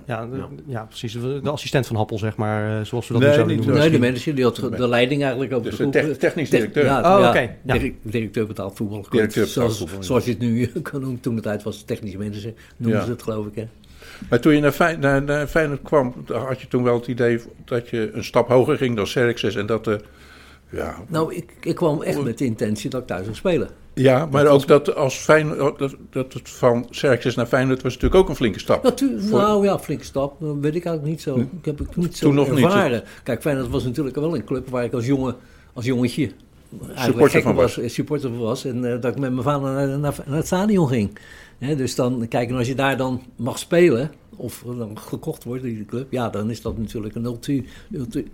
Speaker 4: Ja, de- ja, precies. De assistent van Happel, zeg maar, eh, zoals we dat
Speaker 7: Nee,
Speaker 4: nu zouden
Speaker 7: niet
Speaker 4: noemen.
Speaker 5: Nee, de manager die had de leiding eigenlijk over
Speaker 7: Dus
Speaker 5: de
Speaker 7: de technisch
Speaker 5: Te-
Speaker 7: directeur.
Speaker 5: Ja,
Speaker 4: Oh,
Speaker 5: ja,
Speaker 4: oké,
Speaker 5: directeur betaald voetbal. Goed,
Speaker 7: Directeur betaald
Speaker 5: zoals,
Speaker 7: voetbal,
Speaker 5: zoals je het nu kan noemen. Toen de tijd was het technisch manager, noemen
Speaker 7: Ja.
Speaker 5: ze het geloof ik. Hè?
Speaker 7: Maar toen je naar, Fey- naar, naar Feyenoord kwam, had je toen wel het idee dat je een stap hoger ging dan Xerxes en dat de... Ja,
Speaker 5: Nou, ik, ik kwam echt met de intentie dat ik thuis zou spelen.
Speaker 7: Ja maar ook dat als Feyenoord, dat, dat het van Xerxes naar Feyenoord was natuurlijk ook een flinke stap.
Speaker 5: Natuurlijk,
Speaker 7: Voor-
Speaker 5: nou ja, flinke stap. Dat weet ik eigenlijk niet zo. Ik heb het niet zo
Speaker 7: Toen nog niet.
Speaker 5: Kijk, Feyenoord was natuurlijk wel een club waar ik als jongen, als jongetje
Speaker 7: Supporter van
Speaker 5: was,
Speaker 7: was.
Speaker 5: eh, supporter van was. En eh, dat ik met mijn vader naar, naar, naar het stadion ging. Dus dan, kijk, en als je daar dan mag spelen, of dan gekocht wordt in die club, ja, dan is dat natuurlijk een ultiem, ultiem,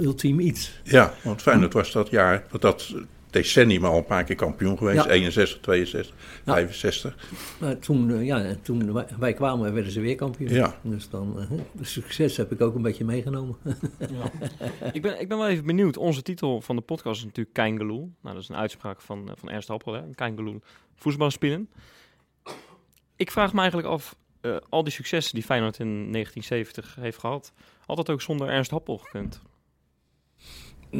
Speaker 5: ultiem iets.
Speaker 7: Ja, want Feyenoord was dat jaar, dat decennium al een paar keer kampioen geweest.
Speaker 5: Ja.
Speaker 7: 61, 62,
Speaker 5: Ja.
Speaker 7: 65.
Speaker 5: Maar toen, eh, ja, en toen wij, kwamen, werden ze weer kampioen.
Speaker 7: Ja.
Speaker 5: Dus dan, eh, de succes heb ik ook een beetje meegenomen.
Speaker 6: Ik ben, ik ben wel even benieuwd. Onze titel van de podcast is natuurlijk Keingeloel. Nou, dat is een uitspraak van, eh, van Ernst Happel, hè? Keingeloel voetbal spelen. Ik vraag me eigenlijk af, eh, al die successen die Feyenoord in 1970 heeft gehad, had dat ook zonder Ernst Happel gekund?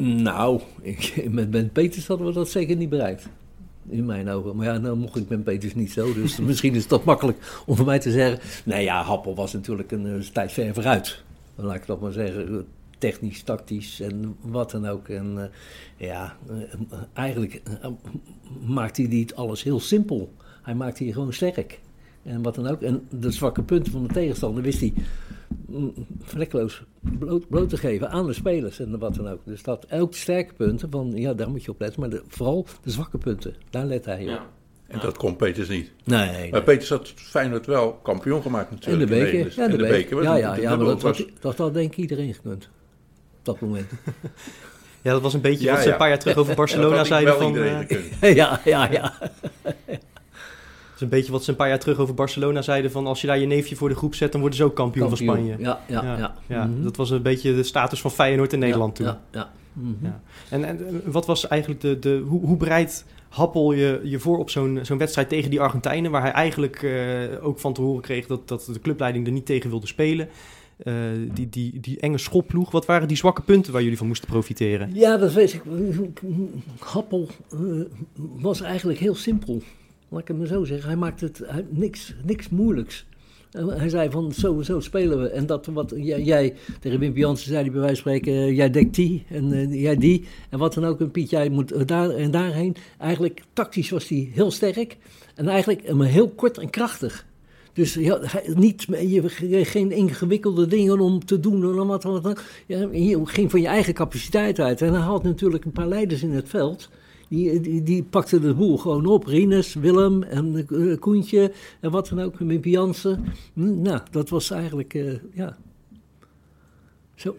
Speaker 5: Nou, ik, met Ben Peters hadden we dat zeker niet bereikt. In mijn ogen. Maar ja, nou mocht ik met Peters niet zo. Dus misschien is toch makkelijk om voor mij te zeggen. Nee ja, Happel was natuurlijk een, een tijd ver vooruit. Laat ik dat maar zeggen. Technisch, tactisch en wat dan ook. En eh, ja, eh, eigenlijk uh, maakt hij niet alles heel simpel. Hij maakt hij gewoon sterk. En wat dan ook. En de zwakke punten van de tegenstander wist hij mm, vlekkeloos bloot, bloot, te geven aan de spelers en wat dan ook. Dus dat elk sterke punten, van, ja, daar moet je op letten. Maar de, vooral de zwakke punten, daar let hij op. Ja.
Speaker 7: En dat kon Peters niet.
Speaker 5: Nee. nee.
Speaker 7: Maar Peters had Feyenoord wel kampioen gemaakt natuurlijk.
Speaker 5: In de beker.
Speaker 7: Ja,
Speaker 5: de,
Speaker 7: de beker.
Speaker 5: Was ja, ja, ja, maar dat, was... dat had denk ik iedereen gekund. Op dat moment.
Speaker 4: ja, dat was een beetje ja, wat ze een paar jaar terug over Barcelona zeiden van...
Speaker 5: Uh... ja, ja, ja.
Speaker 4: Een beetje wat ze een paar jaar terug over Barcelona zeiden: van als je daar je neefje voor de groep zet, dan worden ze ook kampioen,
Speaker 5: kampioen.
Speaker 4: van Spanje.
Speaker 5: Ja, ja, ja.
Speaker 4: ja. ja mm -hmm. Dat was een beetje de status van Feyenoord in Nederland toen.
Speaker 5: Ja, ja. Mm -hmm.
Speaker 4: En, en wat was eigenlijk de. de hoe, hoe bereidt Happel je, je voor op zo'n zo'n wedstrijd tegen die Argentijnen, waar hij eigenlijk uh, ook van te horen kreeg dat, dat de clubleiding er niet tegen wilde spelen? Uh, die, die, die enge schopploeg. Wat waren die zwakke punten waar jullie van moesten profiteren?
Speaker 5: Ja, dat weet ik. Happel uh, was eigenlijk heel simpel. Laat ik het maar zo zeggen. Hij maakte het niks, niks moeilijks. Hij zei van zo, zo spelen we. En dat wat jij, tegen Wim Jansen zei, die bij wijze van spreken, uh, jij dekt die en uh, jij die. En wat dan ook, een Piet, jij moet daar en daarheen. Eigenlijk tactisch was hij heel sterk. En eigenlijk maar heel kort en krachtig. Dus ja, niet, je geen ingewikkelde dingen om te doen. En wat, wat, wat. Ja, je ging van je eigen capaciteit uit. En hij had natuurlijk een paar leiders in het veld. Die, die, die pakte de boel gewoon op. Rinus, Willem en uh, Koentje en wat dan ook. Wim Jansen. Nou, dat was eigenlijk, uh, ja. Zo.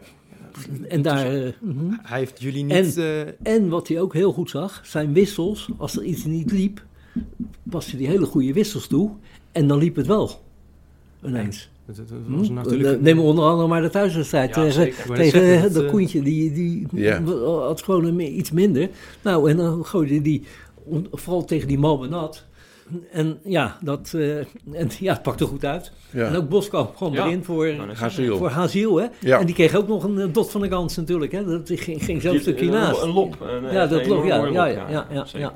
Speaker 5: En daar... Uh,
Speaker 4: uh-huh. Hij heeft jullie niet...
Speaker 5: En, en wat hij ook heel goed zag, zijn wissels. Als er iets niet liep, paste hij hele goede wissels toe. En dan liep het wel. Ineens.
Speaker 4: Dat, dat was hm? natuurlijk...
Speaker 5: Neem onder andere maar de thuiswedstrijd ja, tegen, tegen het, de Koentje. Die, die had gewoon een, iets minder. Nou, en dan gooide die, vooral tegen die Malbenat. En ja, dat uh, en, ja, het pakte goed uit. Ja. En ook Boskamp kwam ja. erin voor
Speaker 7: Haziel.
Speaker 5: Voor Haziel hè? Ja. En die kreeg ook nog een dot van de kans natuurlijk. Hè? Dat ging, ging zo'n stukje naast.
Speaker 6: Een lop. Een,
Speaker 5: ja, dat lop. Ja, ja, ja, ja, ja, ja.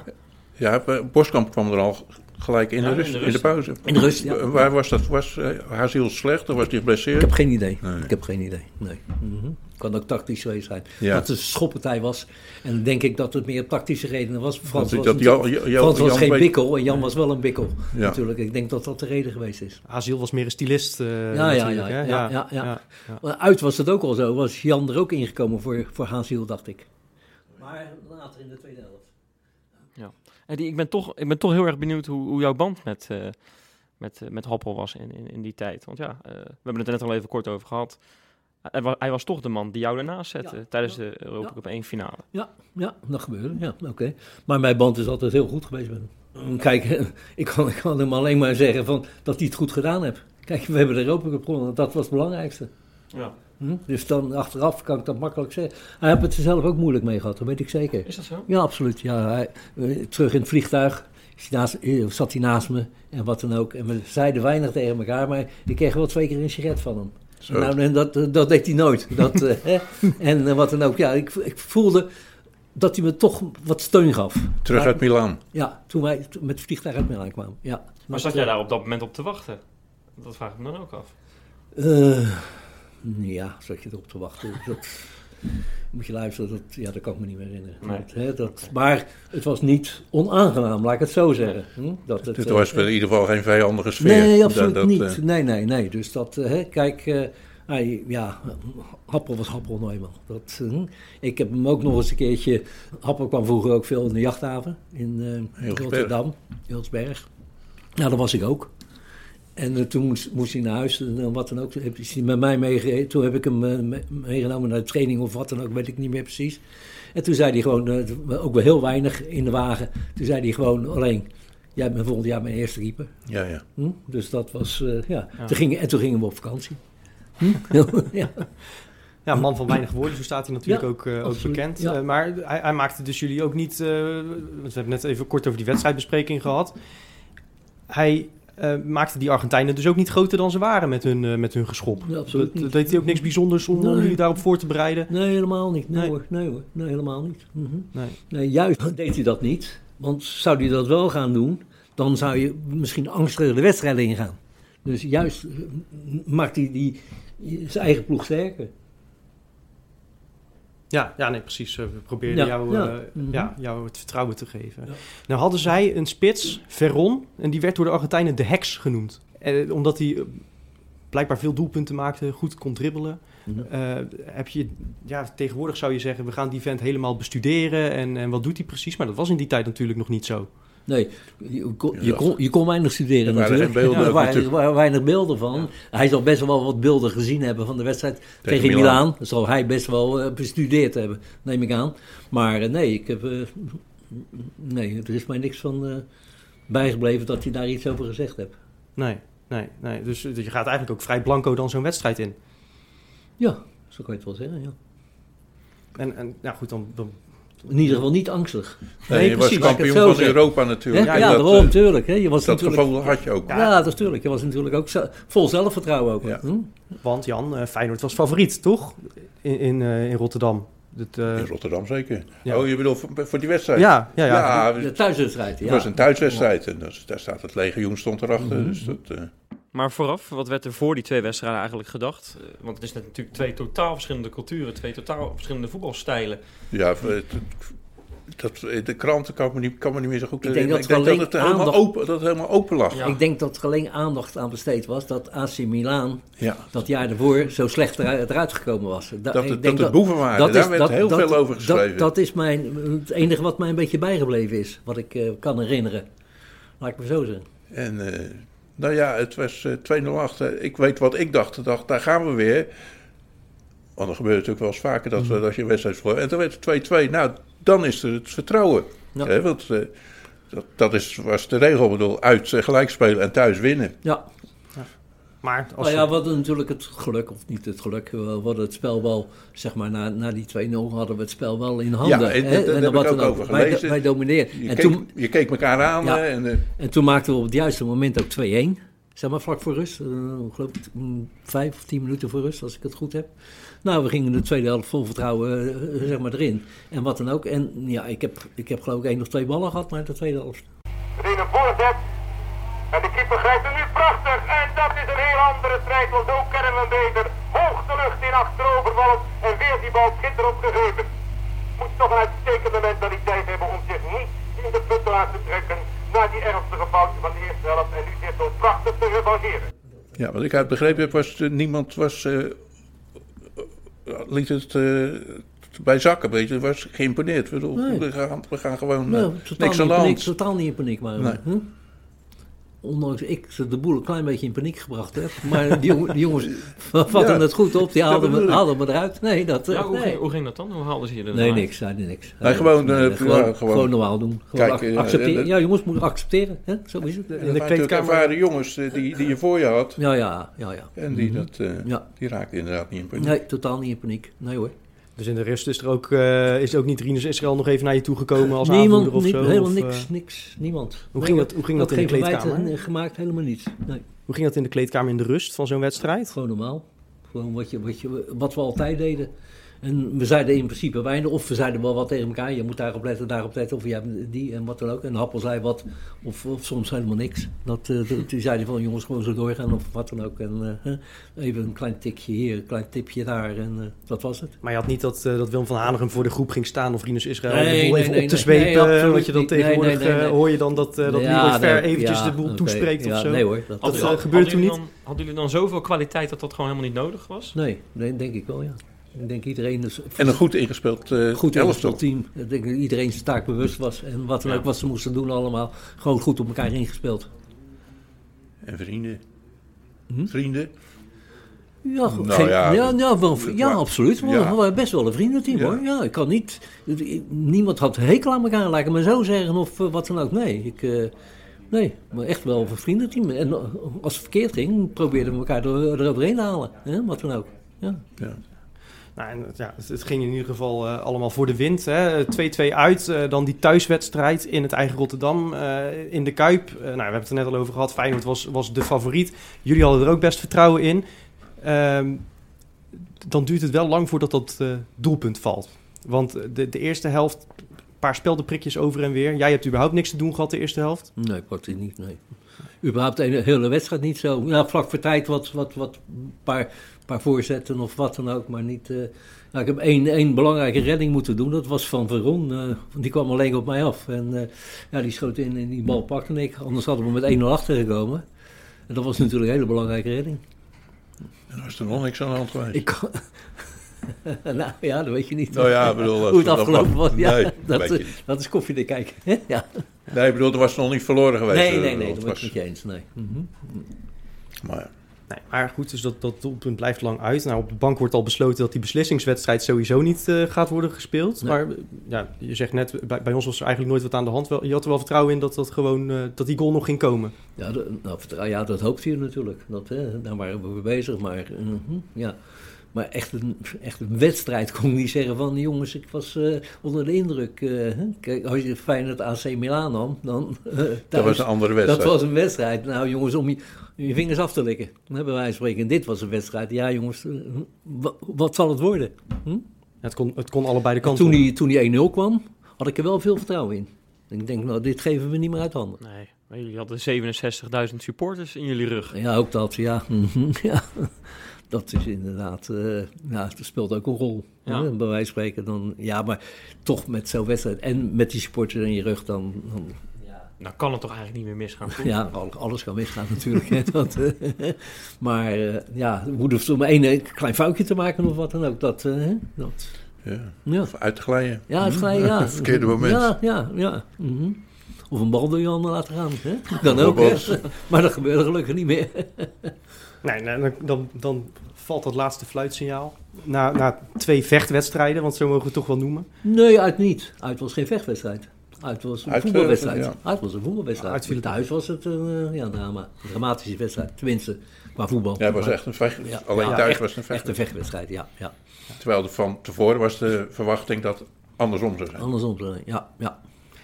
Speaker 7: Ja, Boskamp kwam er al gelijk in, ja, de, rust, in, de, rust. in de pauze.
Speaker 5: In de rust, ja.
Speaker 7: Waar was dat? Was uh, Haziel slecht of was hij geblesseerd?
Speaker 5: Ik heb geen idee. Nee. Ik heb geen idee. Nee. Mm -hmm. Kan ook tactisch geweest zijn. Ja. Dat het een schoppartij was. En dan denk ik dat het meer tactische redenen was. Frans
Speaker 7: dat,
Speaker 5: was,
Speaker 7: dat Jan, Jan,
Speaker 5: Frans was
Speaker 7: Jan
Speaker 5: geen
Speaker 7: weet...
Speaker 5: bikkel en Jan was wel een bikkel. Ja. Natuurlijk. Ik denk dat dat de reden geweest is.
Speaker 4: Haziel was meer een stylist. Uh,
Speaker 5: ja, ja, ja, ja, ja, ja, ja. ja. Uit was het ook al zo. Was Jan er ook ingekomen voor, voor Haziel, dacht ik. Maar later in de tweede helft.
Speaker 6: Eddie, ik ben toch, ik ben toch heel erg benieuwd hoe, hoe jouw band met, uh, met, uh, met Hoppel was in, in, in, die tijd. Want ja, uh, we hebben het er net al even kort over gehad. Hij was, hij was toch de man die jou ernaast zette ja, tijdens ja, de Europa Cup ja. 1 finale.
Speaker 5: Ja, ja dat gebeurde. Ja, oké. Okay. Maar mijn band is altijd heel goed geweest met hem. Kijk, ik kan, ik kan hem alleen maar zeggen van, dat hij het goed gedaan heeft. Kijk, we hebben de Europa Cup gewonnen. Dat was het belangrijkste.
Speaker 6: Ja.
Speaker 5: Hm? Dus dan achteraf kan ik dat makkelijk zeggen. Hij heeft het er zelf ook moeilijk mee gehad, dat weet ik zeker.
Speaker 6: Is dat zo?
Speaker 5: Ja, absoluut. Ja, hij, terug in het vliegtuig naast, zat hij naast me en wat dan ook. En we zeiden weinig tegen elkaar, maar ik kreeg wel twee keer een sigaret van hem. Zo. Nou, en dat, dat deed hij nooit. Dat, hè? En wat dan ook. Ja, ik, ik voelde dat hij me toch wat steun gaf.
Speaker 7: Terug uit Milaan?
Speaker 5: Ja, toen wij met het vliegtuig uit Milaan kwamen. Ja.
Speaker 6: Maar zat jij daar op dat moment op te wachten? Dat vraag ik me dan ook af.
Speaker 5: Uh, ja, zat je erop te wachten. Dat, moet je luisteren, dat, ja, dat kan ik me niet meer herinneren.
Speaker 6: Nee.
Speaker 5: Dat, hè, dat, maar het was niet onaangenaam, laat ik het zo zeggen. Hm? Dat het,
Speaker 7: het was uh, in ieder geval geen vijandige sfeer.
Speaker 5: Nee, absoluut dat, niet. Uh, nee, nee, nee. Dus dat, hè, kijk, hij, ja, Happel was Happel nou eenmaal. Dat, hm? Ik heb hem ook nog eens een keertje... Happel kwam vroeger ook veel in de jachthaven in Rotterdam, Hilsberg. Nou, daar was ik ook. En uh, toen moest, moest, hij naar huis en wat dan ook. Toen is hij met mij meegereden. Toen heb ik hem uh, meegenomen naar de training of wat dan ook, weet ik niet meer precies. En toen zei hij gewoon, uh, ook wel heel weinig in de wagen. Toen zei hij gewoon alleen, jij bent volgend jaar mijn eerste keeper.
Speaker 7: Ja, ja.
Speaker 5: Hm? Dus dat was, ja. ja. Toen ging, en toen gingen we op vakantie. Hm? ja.
Speaker 4: Ja, man van weinig woorden, zo staat hij natuurlijk ja, ook, uh, ook bekend. Ja. Uh, maar hij, hij, maakte dus jullie ook niet... Uh, we hebben net even kort over die wedstrijdbespreking gehad. Hij uh, maakte die Argentijnen dus ook niet groter dan ze waren met hun, uh, met hun geschop.
Speaker 5: Ja, absoluut
Speaker 4: dat, dat deed hij ook niks bijzonders om, nee. jullie daarop voor te bereiden?
Speaker 5: Nee, helemaal niet. Nee, nee. hoor. Nee, hoor. nee helemaal niet. Mm -hmm. nee. nee. juist deed hij dat niet. Want zou hij dat wel gaan doen, dan zou je misschien angstiger de wedstrijd ingaan. Dus juist eh, maakt hij die, zijn eigen ploeg sterker.
Speaker 4: Ja, ja, nee, precies. Eh, We probeerden
Speaker 5: Ja,
Speaker 4: jou,
Speaker 5: ja.
Speaker 4: eh,
Speaker 5: Mhm.
Speaker 4: ja, jou het vertrouwen te geven.
Speaker 5: Ja.
Speaker 4: Nou hadden zij een spits, Veron, en die werd door de Argentijnen de heks genoemd. Eh, omdat hij blijkbaar veel doelpunten maakte, goed kon dribbelen. Eh, heb je, ja, tegenwoordig zou je zeggen, we gaan die vent helemaal bestuderen en, en wat doet hij precies? Maar dat was in die tijd natuurlijk nog niet zo.
Speaker 5: Nee, je kon, je kon, je kon weinig studeren
Speaker 7: Er
Speaker 5: natuurlijk.
Speaker 7: beelden ook
Speaker 5: waren,
Speaker 7: natuurlijk.
Speaker 5: er waren weinig beelden van. Hij zal best wel wat beelden gezien hebben van de wedstrijd tegen,
Speaker 7: Milaan.
Speaker 5: Milaan. Dat zal hij best wel eh, bestudeerd hebben, neem ik aan. Maar eh, nee, ik heb, eh, nee, er is mij niks van eh, bijgebleven dat hij daar iets over gezegd heeft.
Speaker 4: Nee, nee, nee. Dus, dus je gaat eigenlijk ook vrij blanco dan zo'n wedstrijd in.
Speaker 5: Ja, zo kan je het wel zeggen, ja.
Speaker 4: En, en ja, goed, dan, dan
Speaker 5: In ieder geval niet angstig.
Speaker 7: Nee,
Speaker 4: Nee,
Speaker 7: je was
Speaker 4: precies.
Speaker 5: Het
Speaker 7: kampioen van
Speaker 5: zeggen.
Speaker 7: Europa natuurlijk.
Speaker 5: Ja, ja
Speaker 7: dat,
Speaker 5: daarom,
Speaker 7: eh,
Speaker 5: tuurlijk. Hè. Je was
Speaker 7: dat
Speaker 5: natuurlijk,
Speaker 7: gevoel had je ook.
Speaker 5: ja, dat is tuurlijk. Je was natuurlijk ook vol zelfvertrouwen ook.
Speaker 7: Ja.
Speaker 5: Hm?
Speaker 4: Want Jan, eh, Feyenoord was favoriet, toch? In, in, eh, in Rotterdam. Dat, eh,
Speaker 7: In Rotterdam zeker.
Speaker 4: Ja.
Speaker 7: Oh, je bedoelt voor, voor die wedstrijd?
Speaker 4: ja, ja, ja.
Speaker 7: Ja,
Speaker 5: De
Speaker 7: het
Speaker 5: thuiswedstrijd, ja.
Speaker 7: was een thuiswedstrijd. En dat daar staat het legioen stond erachter.
Speaker 5: Mhm.
Speaker 7: Dus dat, eh,
Speaker 6: Maar vooraf, wat werd er voor die twee wedstrijden eigenlijk gedacht? Eh, Want het is net natuurlijk twee totaal verschillende culturen, twee totaal verschillende voetbalstijlen.
Speaker 7: ja, het- dat, de kranten kan me niet, kan me niet meer zo goed
Speaker 5: Ik denk dat
Speaker 7: herinneren.
Speaker 5: het alleen
Speaker 7: het helemaal
Speaker 5: aandacht-
Speaker 7: open, dat het helemaal open lag.
Speaker 6: Ja.
Speaker 5: Ik denk dat er alleen aandacht aan besteed was dat AC Milan
Speaker 7: Ja.
Speaker 5: dat jaar ervoor zo slecht eruit, eruit gekomen was. Da-
Speaker 7: Dat,
Speaker 5: ik
Speaker 7: het,
Speaker 5: denk
Speaker 7: dat het boeven waren, daar werd heel
Speaker 5: dat-
Speaker 7: veel over geschreven.
Speaker 5: Dat, dat is mijn, het enige wat mij een beetje bijgebleven is, wat ik eh, kan herinneren. Laat ik maar zo zeggen.
Speaker 7: En eh, nou ja, het was eh, 2-0 achter. Ik weet wat ik dacht. Ik dacht, daar gaan we weer. Want dat gebeurt natuurlijk wel eens vaker dat,
Speaker 5: Mhm.
Speaker 7: we- dat je een wedstrijd verloor. En toen werd het 2-2. Nou, dan is er het vertrouwen.
Speaker 5: Ja.
Speaker 7: Hè, want eh, dat, dat is, was de regel. Ik bedoel, uit eh, gelijk spelen en thuis winnen.
Speaker 5: Ja,
Speaker 4: Maar als
Speaker 5: nou ja, we hadden natuurlijk het geluk, of niet het geluk, we hadden het spel wel, zeg maar, na, na die 2-0 hadden we het spel wel in handen.
Speaker 7: Ja, en
Speaker 5: hè,
Speaker 7: daar- daar
Speaker 5: dan wat
Speaker 7: ook
Speaker 5: dan
Speaker 7: over
Speaker 5: Wij,
Speaker 7: gelezen.
Speaker 5: wij domineerden.
Speaker 7: Je,
Speaker 5: En
Speaker 7: keek,
Speaker 5: toen,
Speaker 7: je keek elkaar aan.
Speaker 5: Ja.
Speaker 7: en, eh,
Speaker 5: En toen maakten we op het juiste moment ook 2-1. Zeg maar vlak voor rust. ik geloof ik, mm, vijf of tien minuten voor rust, als ik het goed heb. Nou, we gingen de tweede helft vol vertrouwen eh, zeg maar erin. En wat dan ook. En ja, ik heb, ik heb geloof ik één of twee ballen gehad, maar de tweede helft.
Speaker 1: En de keeper grijpt hem nu prachtig. En dat is een heel andere strijd, want zo kennen we hem beter. Hoog de lucht in achterovervallen. En weer die bal schitterend gegeven. Moet toch een uitstekende mentaliteit hebben om zich niet in de put te laten trekken. Na die ernstige fouten van de eerste helft. En nu dit zo prachtig te revancheren.
Speaker 7: ja, wat ik uit begrepen heb, was eh, niemand was, eh, eh, liet het bij zakken. Weet je, was geïmponeerd.
Speaker 5: Nee.
Speaker 7: we, gaan, we gaan gewoon niks aan de hand.
Speaker 5: totaal niet in paniek. Maar,
Speaker 7: Nee.
Speaker 5: huh? Ondanks ik ze de boel een klein beetje in paniek gebracht heb. Maar die, jongen- die jongens vatten
Speaker 7: Ja.
Speaker 5: het goed op. Die haalden, me, haalden me eruit. Nee, dat, eh,
Speaker 6: Ja, hoe,
Speaker 5: nee.
Speaker 6: ging, hoe ging dat dan? Hoe haalden ze je er dan
Speaker 5: Nee, niks, zeiden niks.
Speaker 7: Nee, gewoon, eh,
Speaker 5: gewoon,
Speaker 7: ja, gewoon-
Speaker 5: gewoon normaal doen. Gewoon
Speaker 7: Kijk,
Speaker 5: ac- accepteren. ja, jongens moeten accepteren. Hè? Zo is het.
Speaker 7: Er
Speaker 4: de kleedkamer-
Speaker 7: ervaren jongens eh, die, die je voor je had.
Speaker 5: Ja, ja, ja. ja.
Speaker 7: En die, dat, eh,
Speaker 5: Ja.
Speaker 7: die raakten inderdaad niet in paniek.
Speaker 5: Nee, totaal niet in paniek. Nee hoor.
Speaker 4: Dus in de rust is er ook, eh, is ook niet Rinus Israël nog even naar je toe gekomen als
Speaker 5: Niemand,
Speaker 4: aanvoerder of
Speaker 5: niet,
Speaker 4: zo?
Speaker 5: helemaal
Speaker 4: of,
Speaker 5: niks,
Speaker 4: eh,
Speaker 5: niks, niemand.
Speaker 4: Hoe
Speaker 5: Nee,
Speaker 4: ging dat- hoe ging dat in de kleedkamer?
Speaker 5: gemaakt, helemaal niet. Nee,
Speaker 4: hoe ging dat in de kleedkamer in de rust van zo'n wedstrijd?
Speaker 5: gewoon normaal. Gewoon wat, je, wat, je, wat we altijd deden. En we zeiden in principe weinig, of we zeiden wel wat tegen elkaar. Je moet daarop letten, daarop letten, of jij hebt die en wat dan ook. En Happel zei wat, of, of soms helemaal niks. Dat, eh, dat- die zeiden van jongens gewoon zo doorgaan of wat dan ook. En eh, even een klein tikje hier, een klein tipje daar en eh, dat was het.
Speaker 4: Maar je had niet dat, dat Willem van Hanegem voor de groep ging staan of Rinus Israël
Speaker 5: Nee,
Speaker 4: de boel
Speaker 5: nee,
Speaker 4: even
Speaker 5: nee,
Speaker 4: op te zwepen. want je dan tegenwoordig
Speaker 5: nee, nee, nee.
Speaker 4: hoor je dan dat, dat
Speaker 5: Ja,
Speaker 4: Leroy Ver
Speaker 5: nee,
Speaker 4: eventjes
Speaker 5: ja,
Speaker 4: de boel toespreekt
Speaker 5: ja,
Speaker 4: of zo.
Speaker 5: Nee hoor, dat,
Speaker 4: Dat gebeurt toen
Speaker 6: jullie
Speaker 4: niet.
Speaker 6: dan, hadden jullie dan zoveel kwaliteit dat dat gewoon helemaal niet nodig was?
Speaker 5: nee, nee, denk ik wel ja. Ik denk iedereen is
Speaker 7: En een goed ingespeeld
Speaker 5: goed ingesteld team. Ik denk dat iedereen zijn taak bewust was. En wat dan
Speaker 6: Ja.
Speaker 5: ook wat ze moesten doen allemaal. Gewoon goed op elkaar ingespeeld.
Speaker 7: En vrienden.
Speaker 5: Hm?
Speaker 7: Vrienden.
Speaker 5: Ja,
Speaker 7: Nou
Speaker 5: geen-
Speaker 7: ja,
Speaker 5: ja, ja, wel, ja absoluut. We
Speaker 7: ja.
Speaker 5: waren best wel een vriendenteam
Speaker 7: Ja.
Speaker 5: hoor. Ja, ik kan niet... Niemand had hekel aan elkaar, laat ik het maar zo zeggen. Of eh, wat dan ook. Nee, ik... eh, nee, maar echt wel een vriendenteam. En als het verkeerd ging, probeerden we elkaar er, eroverheen te halen. Hè? Wat dan ook. Ja.
Speaker 4: Nou, ja, het, ging in ieder geval eh, allemaal voor de wind. hè. 2-2 uit, eh, dan die thuiswedstrijd in het eigen Rotterdam, eh, in de Kuip. Eh, nou, we hebben het er net al over gehad, Feyenoord was, was de favoriet. Jullie hadden er ook best vertrouwen in. Ehm, dan duurt het wel lang voordat dat eh, doelpunt valt. Want de, de eerste helft paar speldenprikjes over en weer. Jij hebt überhaupt niks te doen gehad de eerste helft.
Speaker 5: Nee, praktisch niet, nee. Überhaupt de hele wedstrijd niet zo. Ja, vlak voor tijd wat, wat, wat paar, paar voorzetten of wat dan ook, maar niet... Uh, nou, ik heb één, één belangrijke redding moeten doen, dat was van Veron. Uh, die kwam alleen op mij af. En uh, ja, die schoot in en die bal pakte ik. Anders hadden we met 1-0 achter gekomen. En dat was natuurlijk een hele belangrijke redding.
Speaker 7: En was er nog niks aan de hand geweest? Ik
Speaker 5: nou ja, dat weet je niet.
Speaker 7: Nou ja, bedoel,
Speaker 5: Hoe het afgelopen was. Ja, nee, dat, dat, dat, is koffie te kijken. ja.
Speaker 7: Nee, ik bedoel, er was nog niet verloren geweest.
Speaker 5: Nee, nee, nee, dat was ik niet eens. Nee. Mm
Speaker 7: -hmm. Maar ja.
Speaker 4: Nee, maar goed, dus dat, dat doelpunt blijft lang uit. Nou, op de bank wordt al besloten dat die beslissingswedstrijd sowieso niet uh, gaat worden gespeeld. Nee. Maar ja, je zegt net, bij, bij, ons was er eigenlijk nooit wat aan de hand. Je had er wel vertrouwen in dat, dat, gewoon, uh, dat die goal nog ging komen.
Speaker 5: Ja, de, nou, ja dat hoopte je natuurlijk. Dat, hè, daar waren we mee bezig. Maar uh, ja, maar echt een, echt een wedstrijd kon ik niet zeggen van... jongens, ik was uh, onder de indruk. Uh, kijk, als je Feyenoord AC Milan nam, dan... Uh, thuis,
Speaker 7: dat was een andere wedstrijd.
Speaker 5: Dat was een wedstrijd. Nou jongens, om je, je vingers af te likken. Dan hebben wij spreken. Dit was een wedstrijd. Ja jongens, wat zal het worden? Hm?
Speaker 4: Het, kon, het kon allebei de kanten.
Speaker 5: Toen die, toen die 1-0 kwam, had ik er wel veel vertrouwen in. Ik denk, nou, dit geven we niet meer uit handen.
Speaker 6: Nee, maar jullie hadden 67.000 supporters in jullie rug.
Speaker 5: Ja, ook dat, ja. ja dat is inderdaad, uh, ja, dat speelt ook een rol. Ja. Hè, bij wijze van spreken dan, ja, maar toch met zo'n wedstrijd en met die supporter in je rug, dan, dan
Speaker 6: ja. Nou kan het toch eigenlijk niet meer misgaan? Toch?
Speaker 5: Ja, alles kan misgaan natuurlijk. hè, dat, uh, maar uh, ja, er om één klein foutje te maken of wat dan ook. Dat, dat,
Speaker 7: ja. ja. Of uit te glijden.
Speaker 5: Ja, uit te glijden, ja.
Speaker 7: Verkeerde moment.
Speaker 5: Ja, ja, ja. Mm -hmm. Of een bal door je handen laten gaan. Hè? Dan ook, hè? maar dat gebeurt gelukkig niet meer.
Speaker 4: Nee, nee dan, dan valt dat laatste fluitsignaal. Na, na twee vechtwedstrijden, want zo mogen we het toch wel noemen.
Speaker 5: Nee, uit niet. Uit was geen vechtwedstrijd. Uit was een uit, voetbalwedstrijd. Ja. Uit was een voetbalwedstrijd. Uit viel thuis was het een ja, drama. Een dramatische wedstrijd. Tenminste, qua voetbal.
Speaker 7: Ja, het was echt een vechtwedstrijd. Ja, Alleen thuis echt, was het een vechtwedstrijd.
Speaker 5: Echt een vechtwedstrijd, ja. ja.
Speaker 7: Terwijl de van tevoren was de verwachting dat andersom zou zijn.
Speaker 5: Andersom zou zijn, ja. Ja,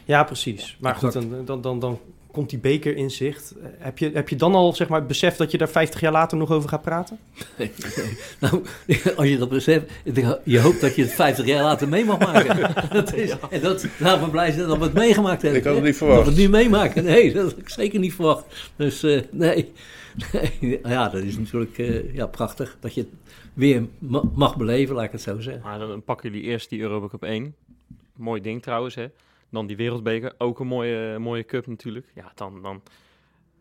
Speaker 4: ja precies. Maar goed, dan, dan, dan, dan komt die beker in zicht. Heb je, heb je dan al zeg maar, beseft dat je daar 50 jaar later nog over gaat praten?
Speaker 5: Nee, nou, als je dat beseft, je hoopt dat je het 50 jaar later mee mag maken. dat is, en dat, laat me blij zijn dat we het meegemaakt hebben.
Speaker 7: Ik had het niet verwacht.
Speaker 5: Dat we het nu meemaken. Nee, dat had ik zeker niet verwacht. Dus uh, nee. nee. Ja, dat is natuurlijk uh, ja, prachtig dat je het weer mag beleven, laat ik het zo zeggen.
Speaker 6: Maar dan pakken jullie eerst die Europa Cup 1. Mooi ding trouwens, hè. Dan die wereldbeker, ook een mooie, mooie cup natuurlijk. Ja, dan, dan,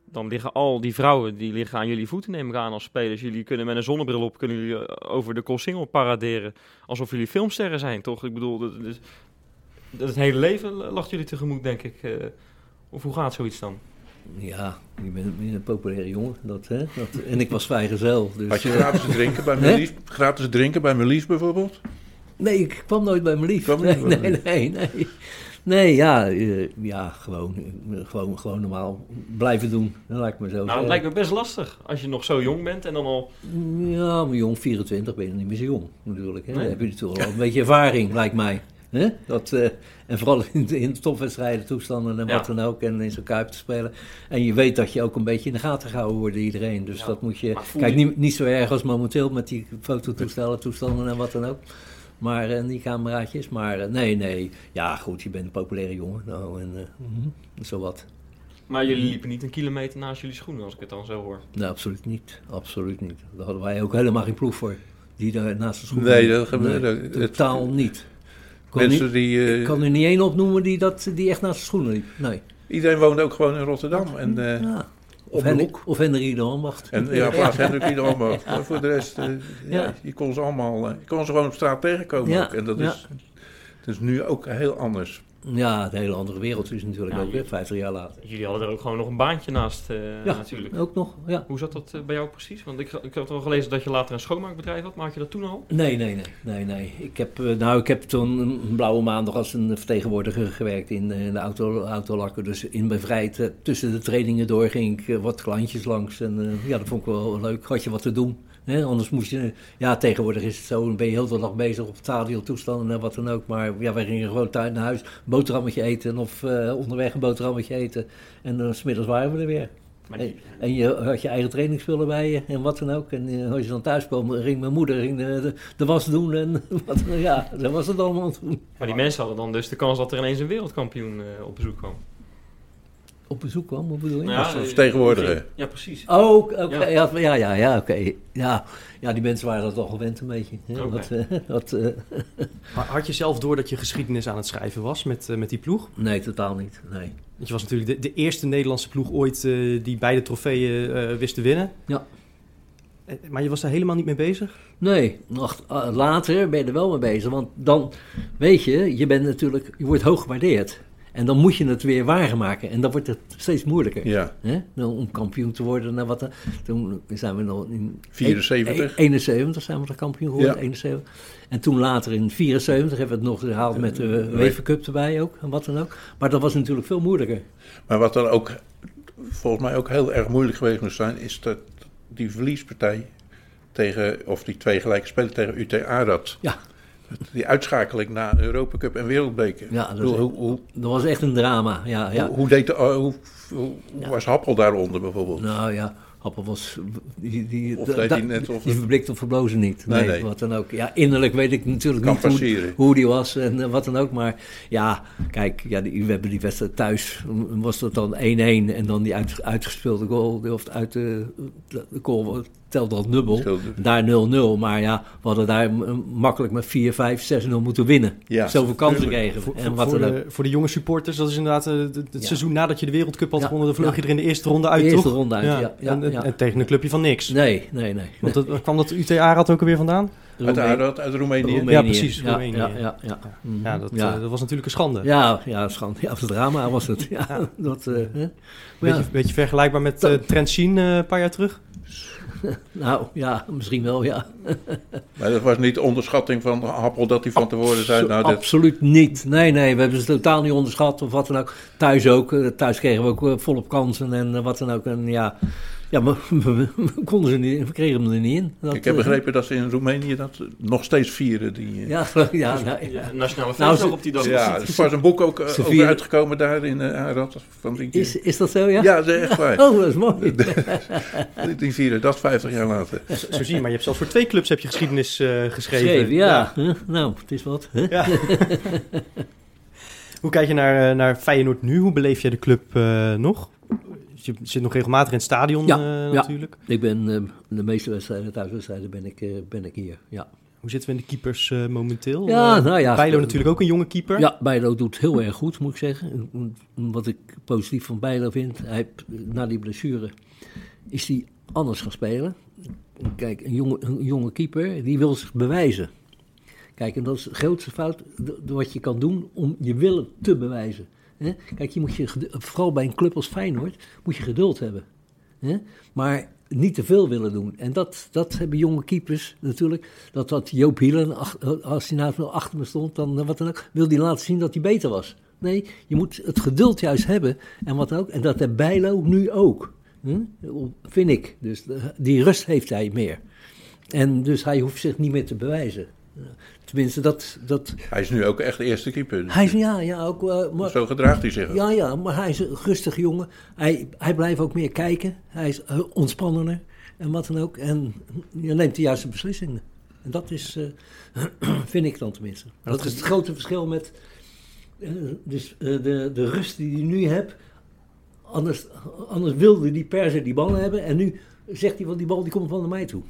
Speaker 6: dan liggen al die vrouwen, die liggen aan jullie voeten neem ik aan als spelers. Jullie kunnen met een zonnebril op, kunnen jullie eh, over de Koolsingel paraderen. Alsof jullie filmsterren zijn, toch? Ik bedoel, dat, dat, dat het hele leven lacht jullie tegemoet, denk ik. Uh, of hoe gaat zoiets dan?
Speaker 5: Ja, je bent een populaire jongen. Dat, hè? Dat, en ik was vrijgezel. Dus,
Speaker 7: Had je gratis drinken bij Melis, gratis drinken bij Melis bijvoorbeeld?
Speaker 5: Nee, ik kwam nooit bij Melis. Nee, nee, nee, nee. Nee, ja, uh, ja gewoon, gewoon, gewoon normaal blijven doen. Dat lijkt me zo.
Speaker 6: Nou, dat lijkt me best lastig als je nog zo jong bent en dan al.
Speaker 5: Ja, maar jong, 24 ben je niet meer zo jong natuurlijk. Hè? Nee. Dan heb je natuurlijk al een beetje ervaring, lijkt mij. Hè? Dat, uh, en vooral in, in topwedstrijden, toestanden en wat dan ook. En in zo'n kuip te spelen. En je weet dat je ook een beetje in de gaten gehouden wordt iedereen. Dus ja. dat moet je. Kijk, niet, niet zo erg als momenteel met die fototoestellen, toestanden en wat dan ook. Maar uh, die cameraatjes. Maar uh, nee, nee. Ja, goed, je bent een populaire jongen. Nou, en uh, mm, zo wat.
Speaker 6: Maar jullie liepen niet een kilometer naast jullie schoenen, als ik het dan zo hoor.
Speaker 5: Nee, absoluut niet. Absoluut niet. Daar hadden wij ook helemaal geen ploeg voor. Die daar naast de schoenen.
Speaker 7: Nee, dat gebeurde.
Speaker 5: Nee, totaal het, niet.
Speaker 7: Mensen
Speaker 5: niet,
Speaker 7: die.
Speaker 5: ik kan er niet één opnoemen die, dat, die echt naast de schoenen liep. Nee.
Speaker 7: Iedereen woonde ook gewoon in Rotterdam. En,
Speaker 5: ja. Of, Henrik, of Henry de Ambacht.
Speaker 7: En, ja, plaats Henrik de Ambacht. Maar voor de rest, uh, ja. ja. je kon ze allemaal, uh, je kon ze gewoon op straat tegenkomen. Ja. Ook. En dat is, dat is nu ook heel anders.
Speaker 5: Ja, het hele andere wereld is natuurlijk ja, ook weer 50 jaar later.
Speaker 6: Jullie hadden er ook gewoon nog een baantje naast uh,
Speaker 5: ja,
Speaker 6: natuurlijk.
Speaker 5: ook nog, ja.
Speaker 6: Hoe zat dat uh, bij jou precies? Want ik, ik had al gelezen dat je later een schoonmaakbedrijf had. Maak je dat toen al?
Speaker 5: Nee, nee, nee. nee, nee. Ik, heb, uh, nou, ik heb toen een blauwe maandag als een vertegenwoordiger gewerkt in, in de auto, autolakken. Dus in bevrijd tussen de trainingen door ging ik wat klantjes langs. En ja, dat vond ik wel leuk. Had je wat te doen. He, anders moest je, ja, tegenwoordig is het zo, dan ben je heel de dag bezig op stadiontoestanden en wat dan ook. Maar ja, wij gingen gewoon thuis naar huis, een boterhammetje eten of uh, onderweg een boterhammetje eten. En dan uh, smiddags waren we er weer. En, en je had je eigen trainingsspullen bij je en wat dan ook. En eh, als je dan thuis kwam, ging mijn moeder ging de, de, de was doen en wat, ja, dat was het allemaal toen.
Speaker 6: Maar die mensen hadden dan dus de kans dat er ineens een wereldkampioen eh, op bezoek kwam.
Speaker 5: Op bezoek kwam, wat bedoel je?
Speaker 6: Nou
Speaker 7: Als
Speaker 6: eh,
Speaker 7: vertegenwoordiger.
Speaker 6: Ja, precies.
Speaker 5: Oh, oké,
Speaker 6: Ja.
Speaker 5: ja. Ja, ja, ja, oké. Ja. ja, die mensen waren dat al gewend een beetje. hè. Eh, dat, eh,
Speaker 4: Maar Had je zelf door dat je geschiedenis aan het schrijven was met, eh, met die ploeg?
Speaker 5: nee, totaal niet. Nee.
Speaker 4: Want je was natuurlijk de, de eerste Nederlandse ploeg ooit eh, die beide trofeeën wist te winnen.
Speaker 5: Ja.
Speaker 4: Maar je was daar helemaal niet mee bezig?
Speaker 5: Nee, nog later ben je er wel mee bezig. Want dan, weet je, je bent natuurlijk, je wordt hoog gewaardeerd. En dan moet je het weer waarmaken. En dan wordt het steeds moeilijker.
Speaker 7: Ja,
Speaker 5: Hè? Nou, om kampioen te worden. Nou, wat, dan- toen zijn we nog in...
Speaker 7: 74.
Speaker 5: E- 71 zijn we er kampioen geworden.
Speaker 7: Ja.
Speaker 5: 71. En toen later in 74 hebben we het nog gehaald met de UEFA Cup erbij ook. En wat dan ook. Maar dat was natuurlijk veel moeilijker.
Speaker 7: maar wat dan ook volgens mij ook heel erg moeilijk geweest moet zijn, is dat die verliespartij tegen, of die twee gelijke spelen tegen UT Arad.
Speaker 5: Ja.
Speaker 7: Die uitschakeling na Europa Cup en Wereldbeker.
Speaker 5: Ja, dat
Speaker 7: bedoel, hoe, hoe,
Speaker 5: Dat was echt een drama. Ja, ja.
Speaker 7: hoe, hoe deed de, oh, hoe, was Happel daaronder bijvoorbeeld?
Speaker 5: Nou ja, Happel was... Die, die,
Speaker 7: Of deed
Speaker 5: da-
Speaker 7: hij net of-
Speaker 5: Die verblikt of verblozen niet.
Speaker 7: Nee,
Speaker 5: Nee,
Speaker 7: nee.
Speaker 5: wat dan ook. Ja, innerlijk weet ik natuurlijk
Speaker 7: Kan
Speaker 5: niet hoe, hoe die was en eh, wat dan ook. Maar ja, kijk, ja, die, we hebben die wedstrijd thuis. Was dat dan 1-1 en dan die uit, uitgespeelde goal. Of uit de, de goal telde al dubbel. Daar 0-0. Maar ja, we hadden daar makkelijk met 4, 5, 6-0 moeten winnen.
Speaker 7: Ja,
Speaker 5: Zoveel kansen kregen.
Speaker 4: Voor.
Speaker 5: En wat
Speaker 4: voor de, voor de jonge supporters, dat is inderdaad eh, het, het
Speaker 5: Ja.
Speaker 4: seizoen nadat je de Wereldcup had
Speaker 5: Ja.
Speaker 4: gewonnen. Dan vloog
Speaker 5: Ja.
Speaker 4: je er in de eerste ronde uit,
Speaker 5: De eerste
Speaker 4: toch?
Speaker 5: ronde uit, ja, ja,
Speaker 4: en, en-
Speaker 5: ja.
Speaker 4: en tegen een clubje van niks.
Speaker 5: Nee, nee, nee.
Speaker 4: Want dat, waar kwam dat UTA had ook alweer vandaan?
Speaker 7: Uit, Arad, uit Roemenië.
Speaker 5: Roemenië.
Speaker 4: Ja, precies,
Speaker 5: Ja,
Speaker 4: Roemenië.
Speaker 5: Ja, ja, ja. Mhm.
Speaker 4: Ja, dat,
Speaker 5: Ja.
Speaker 4: eh, dat was natuurlijk een schande.
Speaker 5: Ja, ja, schande. Ja, het drama was het. Ja, dat, eh? Maar
Speaker 4: Beetje,
Speaker 5: ja,
Speaker 4: beetje vergelijkbaar met eh Trent Sheen eh, een paar jaar terug.
Speaker 5: nou, ja, misschien wel, ja.
Speaker 7: Maar dat was niet onderschatting van Happel dat hij van tevoren zei, nou, dit,
Speaker 5: Absoluut niet. Nee, nee, we hebben ze totaal niet onderschat of wat dan ook. Thuis ook. eh, Thuis kregen we ook eh, volop kansen en eh, wat dan ook. En ja, ja maar we, we konden ze niet, we kregen hem er niet in. Dat,
Speaker 7: ik heb
Speaker 5: eh,
Speaker 7: begrepen dat ze in Roemenië dat nog steeds vieren. Die, eh,
Speaker 5: Ja, ja, ja,
Speaker 6: Ja, nationale
Speaker 5: Nou,
Speaker 6: feestdag
Speaker 5: ze-
Speaker 6: op die dag.
Speaker 7: Ja, er was een boek ook eh, over
Speaker 5: vieren-
Speaker 7: uitgekomen daar in uh, Arad. Van die,
Speaker 5: Is, is dat zo, ja?
Speaker 7: ja, dat is echt waar.
Speaker 5: Oh, dat is mooi.
Speaker 7: Die, vieren dat 50 jaar later.
Speaker 4: Zo zie je, maar je hebt zelfs voor twee clubs heb je geschiedenis eh, geschreven.
Speaker 5: Geschreven, ja. Huh? Nou, het is wat. Huh?
Speaker 4: Ja. Hoe kijk je naar, naar Feyenoord nu? Hoe beleef jij de club eh, nog? Je zit nog regelmatig in het stadion
Speaker 5: Ja,
Speaker 4: eh,
Speaker 5: ja.
Speaker 4: natuurlijk.
Speaker 5: Ik ben eh, de meeste wedstrijden, thuiswedstrijden, ben ik, eh, ben ik hier. Ja,
Speaker 4: Hoe zitten we in de keepers momenteel?
Speaker 5: Ja, nou ja.
Speaker 4: Bijlo natuurlijk ook een jonge keeper.
Speaker 5: ja Bijlo doet heel erg goed, moet ik zeggen. Wat ik positief van Bijlo vind, hij, na die blessure is hij anders gaan spelen. Kijk, een jonge, een jonge keeper, die wil zich bewijzen. Kijk, en dat is de grootste fout wat je kan doen om je willen te bewijzen. Kijk, je moet je, vooral bij een club als Feyenoord, moet je geduld hebben. Hè? Maar niet te veel willen doen. En dat, dat hebben jonge keepers natuurlijk. Dat wat Joop Hielen, als hij nou achter me stond, dan eh, wat dan ook, wil hij laten zien dat hij beter was. Nee, je moet het geduld juist hebben. En wat ook. En dat heeft Bijlo nu ook. Hm? Vind ik. Dus de- die rust heeft hij meer. En dus hij hoeft zich niet meer te bewijzen. Tenminste, dat. dat
Speaker 7: Hij is nu ook echt de eerste keeper.
Speaker 5: hij is, ja, ja, ook. eh, maar,
Speaker 7: Zo gedraagt hij zich ook.
Speaker 5: ja, ja, maar hij is een rustige jongen. Hij, hij blijft ook meer kijken. Hij is eh, ontspannender en wat dan ook. En je neemt de juiste beslissingen. En dat is, eh, vind ik dan tenminste.
Speaker 4: dat
Speaker 5: Dat is het grote verschil met dus, eh, de, de rust die hij nu hebt. Anders, anders wilde hij per se die bal hebben. En nu zegt hij, van die bal die komt wel naar mij toe.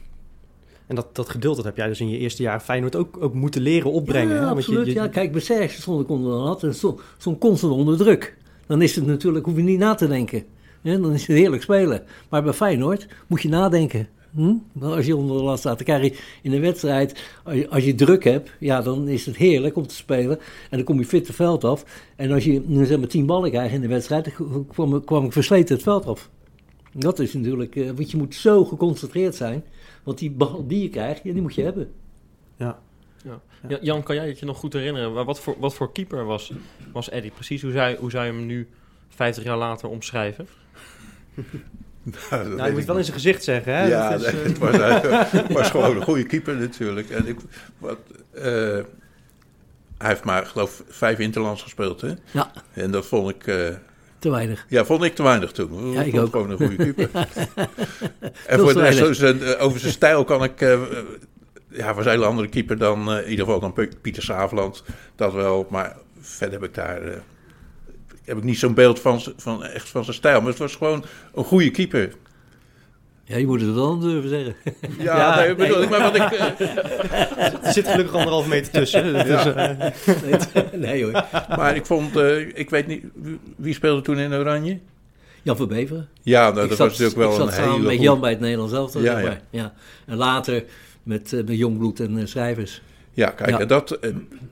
Speaker 4: En dat, dat geduld dat heb jij dus in je eerste jaar Feyenoord ook, ook moeten leren opbrengen.
Speaker 5: Ja,
Speaker 4: hè? Want je-
Speaker 5: absoluut.
Speaker 4: je-
Speaker 5: ja, kijk, bij Serge stond ik onder de lat en stond, stond constant onder druk. Dan is het natuurlijk, hoef je niet na te denken. Ja, dan is het heerlijk spelen. Maar bij Feyenoord moet je nadenken. Hm? Nou, Als je onder de lat staat, dan krijg je in een wedstrijd, als je, druk hebt, ja, dan is het heerlijk om te spelen. En dan kom je fit het veld af. En als je nu zeg maar tien ballen krijgt in de wedstrijd, dan kwam, kwam ik versleten het veld af. Dat is natuurlijk, eh, want je moet zo geconcentreerd zijn. Want die bal die je krijgt, ja, die moet je hebben.
Speaker 4: ja.
Speaker 6: Ja, Jan, kan jij het je nog goed herinneren? Wa- Wat voor, wat voor keeper was, was Eddie? Precies, hoe zou, hoe zou je hem nu 50 jaar later omschrijven?
Speaker 4: Nou, je moet wel in zijn gezicht zeggen. Hè?
Speaker 7: Ja,
Speaker 4: Dat is, eh,
Speaker 7: het was gewoon een goede keeper natuurlijk. En ik, wat, eh, hij heeft maar, geloof ik, vijf interlands gespeeld. Hè?
Speaker 5: Ja.
Speaker 7: En dat vond ik, eh,
Speaker 5: te weinig.
Speaker 7: Ja, vond ik te weinig toen.
Speaker 5: Ja, ik
Speaker 7: vond
Speaker 5: ook.
Speaker 7: gewoon een goede keeper. en voor de rest, zijn, eh, over zijn stijl kan ik... eh, ja, was een hele andere keeper dan... eh, in ieder geval dan Pieter Saveland. Dat wel, maar verder heb ik daar... heb ik niet zo'n beeld van, van, echt van zijn stijl. Maar het was gewoon een goede keeper.
Speaker 5: Ja, je moet het wel durven zeggen.
Speaker 7: Ja,
Speaker 4: Ja,
Speaker 7: nee, bedoel
Speaker 4: nee.
Speaker 7: ik. Maar wat ik... eh,
Speaker 4: Er zit gelukkig anderhalf meter tussen. Dus,
Speaker 7: Ja.
Speaker 4: eh,
Speaker 5: nee hoor.
Speaker 7: maar ik vond... eh, ik weet niet... Wie, speelde toen in Oranje?
Speaker 5: Jan van Beveren.
Speaker 7: Ja, nou,
Speaker 5: ik
Speaker 7: dat
Speaker 5: zat,
Speaker 7: was natuurlijk wel
Speaker 5: ik zat
Speaker 7: een
Speaker 5: samen
Speaker 7: hele
Speaker 5: met
Speaker 7: goede-
Speaker 5: Jan bij het Nederlands elftal.
Speaker 7: Ja,
Speaker 5: zeg
Speaker 7: ja.
Speaker 5: maar. ja. En later met, met Jongbloed en Schrijvers.
Speaker 7: Ja, kijk,
Speaker 5: Ja.
Speaker 7: en dat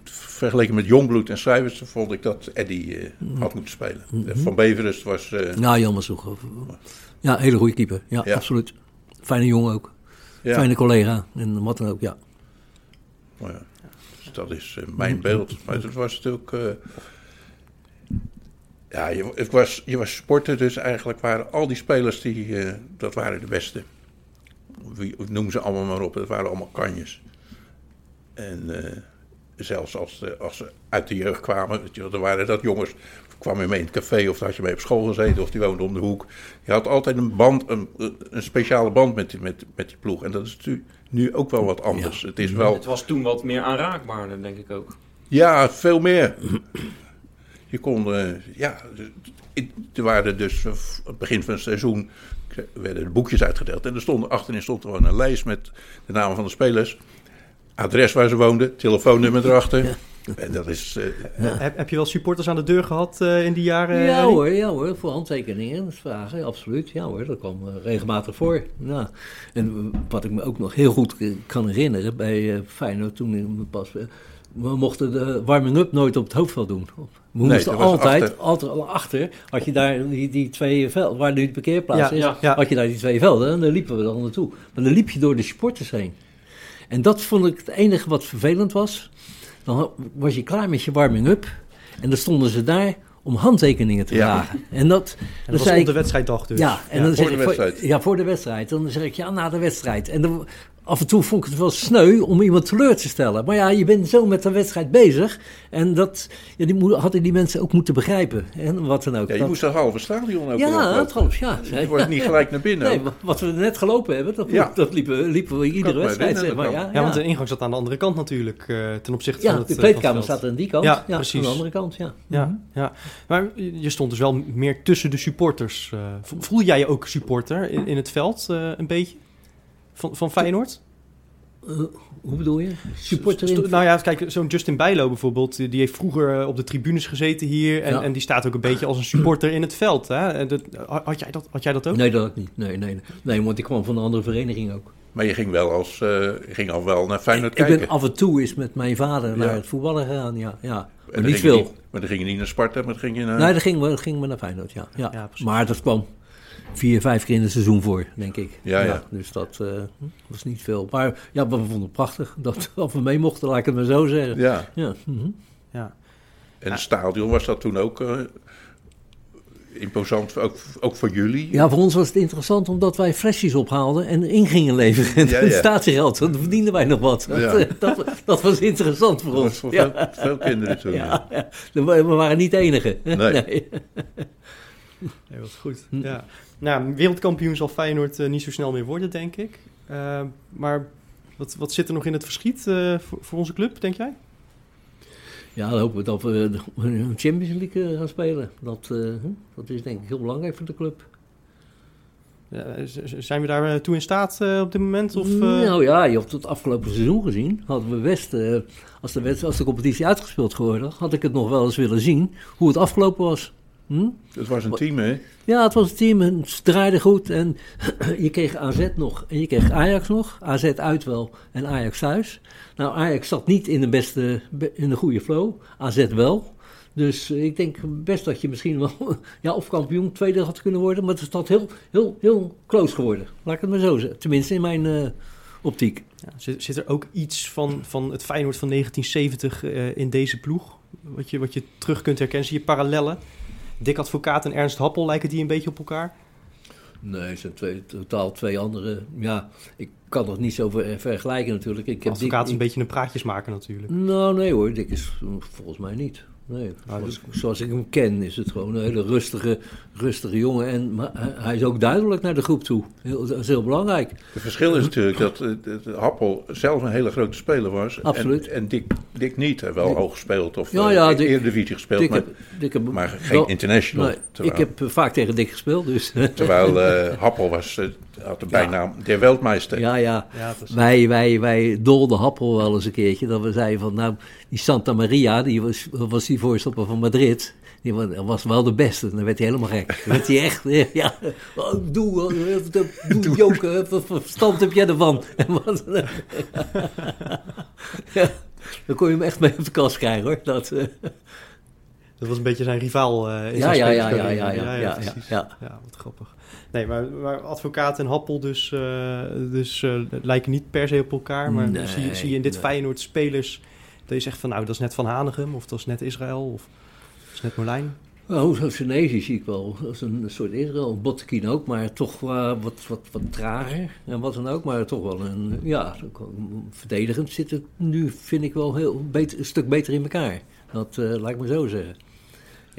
Speaker 7: vergeleken met Jongbloed en Schrijvers vond ik dat Eddie eh,
Speaker 5: Mhm.
Speaker 7: had moeten spelen. Van Beverus was. eh,
Speaker 5: Ja, Jan was ook... Ja, hele goede keeper. Ja,
Speaker 7: Ja.
Speaker 5: absoluut. Fijne jongen ook.
Speaker 7: ja,
Speaker 5: Fijne collega. En wat dan ook, ja.
Speaker 7: maar ja, dus dat is eh, mijn beeld. Maar het was natuurlijk. eh, ja, je, het was, je was sporter, dus eigenlijk waren al die spelers die. eh, dat waren de beste. Wie, noem ze allemaal maar op, dat waren allemaal kanjes. En zelfs als, de- als ze uit de jeugd kwamen, dan waren dat jongens. kwam je mee in het café of dan had je mee op school gezeten of die woonde om de hoek. Je had altijd een band, een, een speciale band met die, met, met die ploeg. En dat is nu ook wel wat anders. Het is wel.
Speaker 6: Het was toen wat meer aanraakbaarder, denk ik ook.
Speaker 7: Ja, veel meer. Je kon, eh, ja, in- er waren dus eh, het begin van het seizoen werden er boekjes uitgedeeld. En er stond, achterin stond gewoon een lijst met de namen van de spelers. Adres waar ze woonden, telefoonnummer erachter. En dat is, eh,
Speaker 4: heb, heb je wel supporters aan de deur gehad eh, in die jaren?
Speaker 5: Ja hoor, ja hoor, voor handtekeningen, vragen, absoluut. Ja hoor, dat kwam eh, regelmatig voor. Ja. En wat ik me ook nog heel goed kan herinneren bij Feyenoord toen pas... we mochten de warming-up nooit op het hoofdveld doen. We
Speaker 7: Nee,
Speaker 5: moesten altijd,
Speaker 7: achter.
Speaker 5: altijd al achter, had je daar die, die twee velden, waar nu de parkeerplaats
Speaker 4: Ja,
Speaker 5: is,
Speaker 4: ja, ja.
Speaker 5: had je daar die twee velden en daar liepen we dan naartoe. Maar dan liep je door de supporters heen. En dat vond ik het enige wat vervelend was. Dan was je klaar met je warming-up en dan stonden ze daar om handtekeningen te
Speaker 7: Ja.
Speaker 5: vragen. En dat,
Speaker 4: En
Speaker 5: dan
Speaker 4: dat was
Speaker 5: zei
Speaker 4: op
Speaker 5: ik,
Speaker 4: de wedstrijddag dus.
Speaker 5: ja, en
Speaker 4: Ja,
Speaker 5: dan
Speaker 7: voor
Speaker 5: zeg
Speaker 7: de
Speaker 5: ik,
Speaker 7: wedstrijd.
Speaker 5: ja, voor de wedstrijd. Dan zeg ik, ja, na de wedstrijd. En dan, af en toe vond ik het wel sneu om iemand teleur te stellen. Maar ja, je bent zo met de wedstrijd bezig. En dat ja, die hadden die mensen ook moeten begrijpen. En wat dan ook.
Speaker 7: ja, je
Speaker 5: Dat-
Speaker 7: moest een halve stadion ook
Speaker 5: ja, dat
Speaker 7: lopen.
Speaker 5: half, ja.
Speaker 7: Je wordt niet gelijk naar binnen.
Speaker 5: Nee, wat we net gelopen hebben, dat,
Speaker 7: Ja.
Speaker 5: dat liepen, liepen we iedere wedstrijd, zeg maar.
Speaker 7: dat
Speaker 5: Ja,
Speaker 4: Ja, want de ingang zat aan de andere kant natuurlijk, eh, ten opzichte
Speaker 5: Ja,
Speaker 4: van het
Speaker 5: de
Speaker 4: eh, het
Speaker 5: kleedkamer staat aan die kant.
Speaker 4: Ja,
Speaker 5: Ja,
Speaker 4: precies.
Speaker 5: aan de andere kant, ja.
Speaker 4: Ja, ja, maar je stond dus wel meer tussen de supporters. eh. Vo- voel jij je ook supporter in, in het veld, eh, een beetje? Van, van Feyenoord?
Speaker 5: Eh, hoe bedoel je? Supporter.
Speaker 4: Nou ja, kijk, zo'n Justin Bijlo bijvoorbeeld, die heeft vroeger eh, op de tribunes gezeten hier. En,
Speaker 5: Ja.
Speaker 4: en die staat ook een beetje als een supporter in het veld. Hè? En dat, had, jij dat, had jij dat ook?
Speaker 5: Nee, dat ook niet. Nee, nee, nee. nee, want ik kwam van een andere vereniging ook.
Speaker 7: Maar je ging wel als, eh, je ging al wel naar Feyenoord
Speaker 5: Ik
Speaker 7: kijken.
Speaker 5: ben af en toe eens met mijn vader
Speaker 7: Ja.
Speaker 5: naar het voetballen gegaan, ja. ja.
Speaker 7: En
Speaker 5: Maar
Speaker 7: dan
Speaker 5: niet
Speaker 7: ging je
Speaker 5: veel.
Speaker 7: maar dan ging je niet naar Sparta, maar dan ging je naar...
Speaker 5: Nee, dat gingen we, gingen we naar Feyenoord, ja. ja.
Speaker 4: Ja, precies.
Speaker 5: maar dat kwam vier, vijf keer in het seizoen voor, denk ik.
Speaker 7: Ja, ja.
Speaker 5: dus dat eh, was niet veel. Maar ja, we vonden het prachtig dat, dat we mee mochten, laat ik het maar zo zeggen.
Speaker 7: Ja,
Speaker 5: Ja. mhm.
Speaker 4: Ja.
Speaker 7: en het stadion was dat toen ook eh, imposant, ook, ook voor jullie.
Speaker 5: Ja, voor ons was het interessant omdat wij flesjes ophaalden en in gingen leveren. En
Speaker 7: Ja,
Speaker 5: het
Speaker 7: ja.
Speaker 5: statiegeld, dan verdienden wij nog wat.
Speaker 7: Ja.
Speaker 5: Dat, dat, dat was interessant voor
Speaker 7: Dat was
Speaker 5: ons.
Speaker 7: voor
Speaker 5: ja.
Speaker 7: veel, veel kinderen toen.
Speaker 5: Ja, ja. We waren niet de enige.
Speaker 7: Nee.
Speaker 4: Nee, wat goed.
Speaker 5: Hm.
Speaker 4: Ja. Nou, wereldkampioen zal Feyenoord eh, niet zo snel meer worden, denk ik. Eh, maar wat, wat zit er nog in het verschiet eh, voor, voor onze club, denk jij?
Speaker 5: Ja, dan hopen we dat we een Champions League gaan spelen. Dat, hm, dat is denk ik heel belangrijk voor de club.
Speaker 4: Z- zijn we daar toe in staat op dit moment? Of,
Speaker 5: Nou ja, je hebt het afgelopen seizoen gezien. Hadden we best, als, de wedst- als de competitie uitgespeeld geworden, had ik het nog wel eens willen zien hoe het afgelopen was. Hm?
Speaker 7: Het was een team, hè?
Speaker 5: Ja, het was een team en het draaide goed. En je kreeg AZ nog en je kreeg Ajax nog. AZ uit wel en Ajax thuis. Nou, Ajax zat niet in de beste, in de goede flow. AZ wel. Dus eh, ik denk best dat je misschien wel, ja, of kampioen tweede had kunnen worden. Maar het is dat heel, heel, heel close geworden. Laat ik het maar zo zeggen. Tenminste in mijn eh, optiek.
Speaker 4: ja, zit, zit er ook iets van, van het Feyenoord van 1970 eh, in deze ploeg? Wat je, wat je terug kunt herkennen? Zie je parallellen? Dick Advocaat en Ernst Happel, lijken die een beetje op elkaar?
Speaker 5: Nee, het zijn twee, totaal twee andere. Ja, ik kan het niet zo ver- vergelijken natuurlijk. Ik heb
Speaker 4: Advocaat is een beetje een praatjesmaker natuurlijk.
Speaker 5: Nou, nee hoor, Dick is volgens mij niet. Nee.
Speaker 4: Ah,
Speaker 5: Zoals, zoals ik hem ken is het gewoon een hele rustige, rustige jongen. En, maar hij- is ook duidelijk naar de groep toe. Heel, dat is heel belangrijk.
Speaker 7: Het verschil is natuurlijk dat, eh, dat Happel zelf een hele grote speler was.
Speaker 5: Absoluut.
Speaker 7: En, en Dick, Dick niet. Hij heeft wel hoog gespeeld of
Speaker 5: Ja,
Speaker 7: eh,
Speaker 5: ja, Dick-
Speaker 7: Eredivisie gespeeld.
Speaker 5: Dick
Speaker 7: maar,
Speaker 5: heb- Dick heb-
Speaker 7: maar geen
Speaker 5: wel-
Speaker 7: international. Terwijl
Speaker 5: ik heb eh, vaak tegen Dick gespeeld, dus...
Speaker 7: terwijl eh, Happel was, eh, had de bijnaam de Weltmeister.
Speaker 5: ja, ja.
Speaker 4: Ja,
Speaker 5: Wij, wij, wij dolden Happel wel eens een keertje. Dat we zeiden van, nou, die Santa Maria, die was, was die voorstopper van Madrid. Die was, was wel de beste. Dan werd hij helemaal gek. Dan werd hij echt, eh, ja, oh, doe, eh, doe, doe joken, wat voor verstand heb jij ervan? En wat, ja, dan kon je hem echt mee op de kast krijgen, hoor. Dat, eh,
Speaker 4: Dat was een beetje zijn rivaal eh in
Speaker 5: ja,
Speaker 4: zijn
Speaker 5: ja, ja, ja, ja, ja, ja, ja, ja.
Speaker 4: Ja, wat grappig. Nee, maar, maar advocaat en Happel dus, eh, dus eh, lijken niet per se op elkaar. Maar
Speaker 5: Nee,
Speaker 4: zie, je- zie je in dit
Speaker 5: nee.
Speaker 4: Feyenoord spelers dat je zegt van nou, dat is net Van Hanegem of dat is net Israël of dat is net Molijn.
Speaker 5: Nou, zo'n Senezi zie ik wel als een soort Israël. Bottekin ook, maar toch eh, wat, wat, wat trager en wat dan ook. Maar toch wel een, ja, verdedigend zit het nu, vind ik wel heel beter, een stuk beter in elkaar. Dat laat ik maar zo zeggen.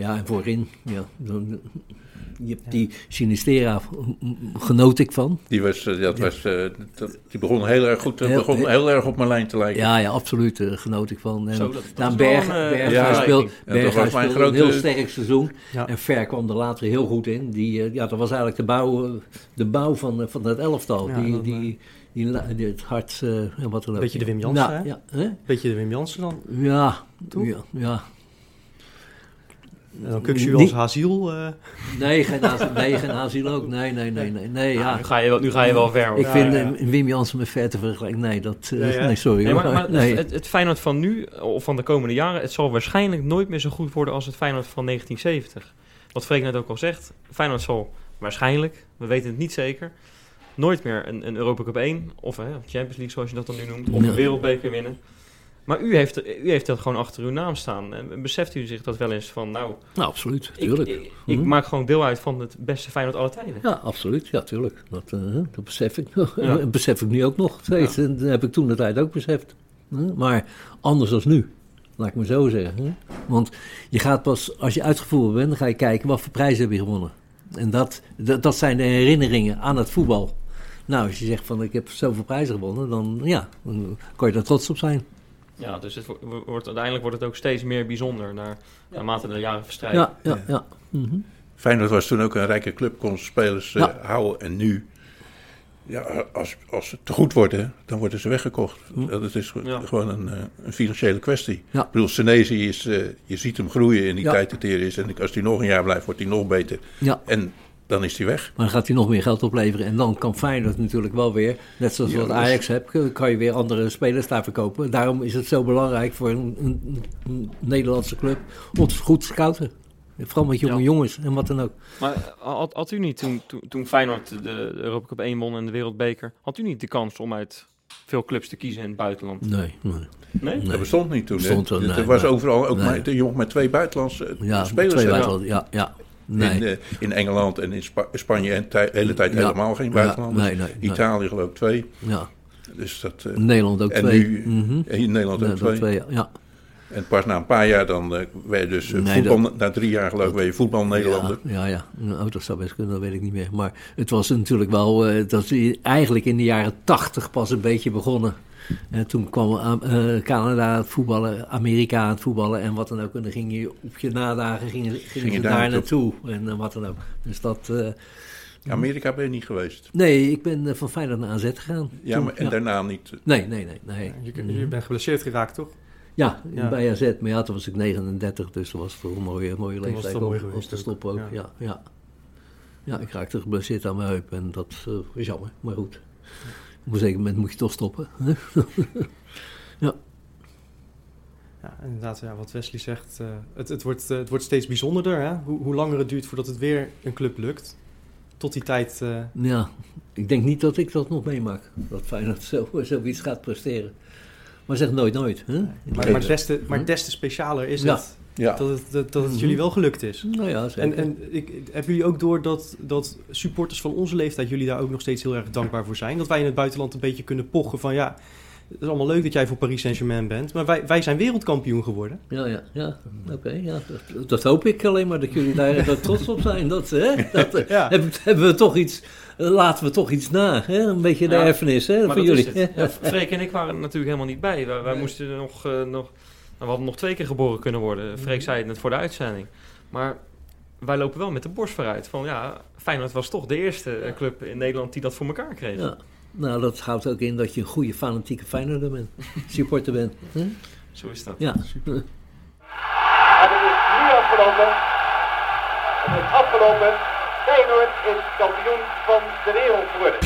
Speaker 5: Ja, en voorin, ja, dan, je hebt die Sinistera, genoot ik van.
Speaker 7: Die, was, eh, dat was, eh, die begon heel erg goed. eh,
Speaker 5: Heel-
Speaker 7: begon heel erg op mijn lijn te lijken.
Speaker 5: Ja, ja, absoluut, genoot ik van. En
Speaker 6: Zo, wel
Speaker 5: Berg, Berg,
Speaker 7: ja,
Speaker 5: speelde, een heel sterk seizoen.
Speaker 4: Ja.
Speaker 5: En Ver kwam er later heel goed in. Die, ja, dat was eigenlijk de bouw, de bouw van, van dat elftal.
Speaker 4: Ja,
Speaker 5: die,
Speaker 4: dan,
Speaker 5: die, die, het hart eh, en wat dan ook.
Speaker 4: Beetje de Wim Jansen,
Speaker 5: Ja,
Speaker 4: hè?
Speaker 5: ja, hè?
Speaker 4: Beetje de Wim Jansen dan.
Speaker 5: ja,
Speaker 4: Toch?
Speaker 5: ja,
Speaker 4: dan Kukshu
Speaker 5: Die-
Speaker 4: als Haziel. eh,
Speaker 5: Nee, geen, Haziel- nee, geen Haziel ook. Nee, nee, nee, nee. nee ja.
Speaker 6: nu, ga je wel, nu ga je wel ver. hoor.
Speaker 5: Ik
Speaker 4: Ja,
Speaker 5: vind
Speaker 4: ja.
Speaker 5: eh, Wim Jansen met Ver te vergelijken. Nee, dat, eh,
Speaker 4: Nee, hè?
Speaker 5: nee, sorry.
Speaker 6: Nee, maar, maar
Speaker 5: nee.
Speaker 6: het, het Feyenoord van nu, of van de komende jaren, het zal waarschijnlijk nooit meer zo goed worden als het Feyenoord van 1970. Wat Freek net ook al zegt, Feyenoord zal waarschijnlijk, we weten het niet zeker, nooit meer een, een Europa Cup 1, of hè, Champions League zoals je dat dan nu noemt, of een wereldbeker winnen. Maar u heeft, u heeft dat gewoon achter uw naam staan. En beseft u zich dat wel eens van, nou,
Speaker 5: Nou, absoluut,
Speaker 6: ik,
Speaker 5: tuurlijk.
Speaker 6: ik, ik
Speaker 5: Mhm.
Speaker 6: maak gewoon deel uit van het beste Feyenoord aller tijden.
Speaker 5: Ja, absoluut. Ja, tuurlijk. Dat, eh, dat besef ik.
Speaker 6: Ja.
Speaker 5: Dat besef ik nu ook nog steeds. En dat heb ik toen de tijd ook beseft. Maar anders dan nu. Laat ik maar zo zeggen. hè. Want je gaat pas, als je uitgevoerd bent, dan ga je kijken wat voor prijzen heb je gewonnen. En dat, dat, dat zijn de herinneringen aan het voetbal. Nou, als je zegt van ik heb zoveel prijzen gewonnen, dan ja, dan kan je daar trots op zijn.
Speaker 6: Ja, dus het wo- wordt, uiteindelijk wordt het ook steeds meer bijzonder naar, naarmate de jaren verstrijken.
Speaker 5: Ja, ja, ja. Mhm.
Speaker 7: Feyenoord was toen ook een rijke club, kon spelers eh, houden. En nu, ja, als, als ze te goed worden, dan worden ze weggekocht.
Speaker 5: Hm.
Speaker 7: Dat is
Speaker 6: Ja.
Speaker 7: gewoon een, eh, een financiële kwestie.
Speaker 5: Ja.
Speaker 7: Ik bedoel, Senesi is, eh, je ziet hem groeien in die
Speaker 5: Ja.
Speaker 7: tijd dat hij er is. En als hij nog een jaar blijft, wordt hij nog beter.
Speaker 5: ja.
Speaker 7: En dan is hij weg.
Speaker 5: Maar dan gaat hij nog meer geld opleveren. En dan kan Feyenoord natuurlijk wel weer, net zoals
Speaker 7: Ja,
Speaker 5: wat Ajax hebt, kan je weer andere spelers daar verkopen. Daarom is het zo belangrijk voor een, een, een Nederlandse club om het goed te scouten. Vooral met jonge
Speaker 6: Ja.
Speaker 5: jongens en wat dan ook.
Speaker 6: Maar had, had u niet, toen, toen, toen Feyenoord de, Europa Cup 1 won en de Wereldbeker, had u niet de kans om uit veel clubs te kiezen in het buitenland?
Speaker 5: Nee, nee.
Speaker 6: Nee?
Speaker 5: Nee.
Speaker 7: Dat bestond niet toen.
Speaker 5: Bestond
Speaker 7: er
Speaker 5: nee,
Speaker 7: was
Speaker 5: nee.
Speaker 7: overal ook
Speaker 5: Nee.
Speaker 7: maar, je mocht met twee buitenlandse
Speaker 5: Ja,
Speaker 7: spelers
Speaker 5: twee buitenland, ja, ja. Nee.
Speaker 7: In, eh, in Engeland en in Spa- Spanje en de hele tijd
Speaker 5: Ja.
Speaker 7: helemaal geen buitenlanders.
Speaker 5: nee, nee.
Speaker 7: Italië geloof ik twee.
Speaker 5: ja.
Speaker 7: Dus dat, eh,
Speaker 5: Nederland ook
Speaker 7: en
Speaker 5: twee.
Speaker 7: nu
Speaker 5: Mhm.
Speaker 7: en in Nederland ook twee.
Speaker 5: twee, ja.
Speaker 7: En pas na een paar jaar dan eh werd dus
Speaker 5: Nee,
Speaker 7: voetbal, na drie jaar geloof ik, je voetbal Nederlander.
Speaker 5: Ja, ja, ja. Nou, dat zou best kunnen, dat weet ik niet meer. Maar het was natuurlijk wel, dat is eigenlijk in de jaren tachtig pas een beetje begonnen. En toen kwam eh, Canada aan het voetballen, Amerika aan het voetballen en wat dan ook. En dan ging je op je nadagen gingen, gingen
Speaker 7: je
Speaker 5: ze
Speaker 7: daar
Speaker 5: daar
Speaker 7: naartoe?
Speaker 5: en eh, wat dan ook. Dus dat, eh,
Speaker 7: Amerika ben je niet geweest.
Speaker 5: nee, ik ben eh, van Feyenoord naar AZ gegaan.
Speaker 7: Ja,
Speaker 5: Toen,
Speaker 7: maar en daarna niet.
Speaker 5: Nee, nee, nee. nee.
Speaker 4: je, je bent geblesseerd geraakt, toch?
Speaker 5: Ja,
Speaker 4: Ja.
Speaker 5: bij AZ. Maar ja, toen was ik 39, dus dat was toch een mooie, mooie
Speaker 4: Toen was
Speaker 5: leeftijd
Speaker 4: wel mooi
Speaker 5: om, om
Speaker 4: geweest
Speaker 5: te
Speaker 4: ook.
Speaker 5: stoppen ook.
Speaker 4: Ja.
Speaker 5: Ja. Ja, ja. ik raakte geblesseerd aan mijn heup en dat eh, is jammer, maar goed. Op een zeker moment moet je toch stoppen. hè?
Speaker 4: Ja, inderdaad, ja, wat Wesley zegt. eh, het, het, wordt, eh, het wordt steeds bijzonderder. Hè? Hoe, hoe langer het duurt voordat het weer een club lukt. Tot die tijd. eh,
Speaker 5: ja, ik denk niet dat ik dat nog meemaak. Dat Feyenoord zo, zoiets gaat presteren. Maar zeg nooit nooit. Hè?
Speaker 4: maar, maar, des te, maar des te specialer is
Speaker 5: Ja.
Speaker 4: het
Speaker 7: Ja,
Speaker 4: dat het, dat, dat het
Speaker 5: Mhm.
Speaker 4: jullie wel gelukt is.
Speaker 5: Nou ja,
Speaker 4: En,
Speaker 5: zeker.
Speaker 4: en ik, hebben jullie ook door dat, dat supporters van onze leeftijd jullie daar ook nog steeds heel erg dankbaar voor zijn? Dat wij in het buitenland een beetje kunnen pochen van ja, het is allemaal leuk dat jij voor Paris Saint-Germain bent, maar wij, wij zijn wereldkampioen geworden.
Speaker 5: Ja, ja, ja. Oké, ja. Dat, dat hoop ik alleen maar dat jullie daar dat trots op zijn. Dat, hè? dat eh,
Speaker 4: Ja.
Speaker 5: hebben, hebben we toch iets, eh, laten we toch iets na. Hè? Een beetje de
Speaker 6: Ja,
Speaker 5: erfenis hè,
Speaker 6: Maar
Speaker 5: van jullie.
Speaker 6: Ja, Freek en ik waren er natuurlijk helemaal niet bij. Wij, wij moesten nog, eh, nog... Nou, we hadden nog twee keer geboren kunnen worden. Freek zei het net voor de uitzending. Maar wij lopen wel met de borst vooruit. Van ja, Feyenoord was toch de eerste eh, club in Nederland die dat voor elkaar kreeg.
Speaker 5: Ja. Nou, dat houdt ook in dat je een goede fanatieke Feyenoorder bent. Supporter bent.
Speaker 6: Zo is dat.
Speaker 5: Ja.
Speaker 3: En het is nu afgelopen. Het is afgelopen. Feyenoord is kampioen van de wereld geworden.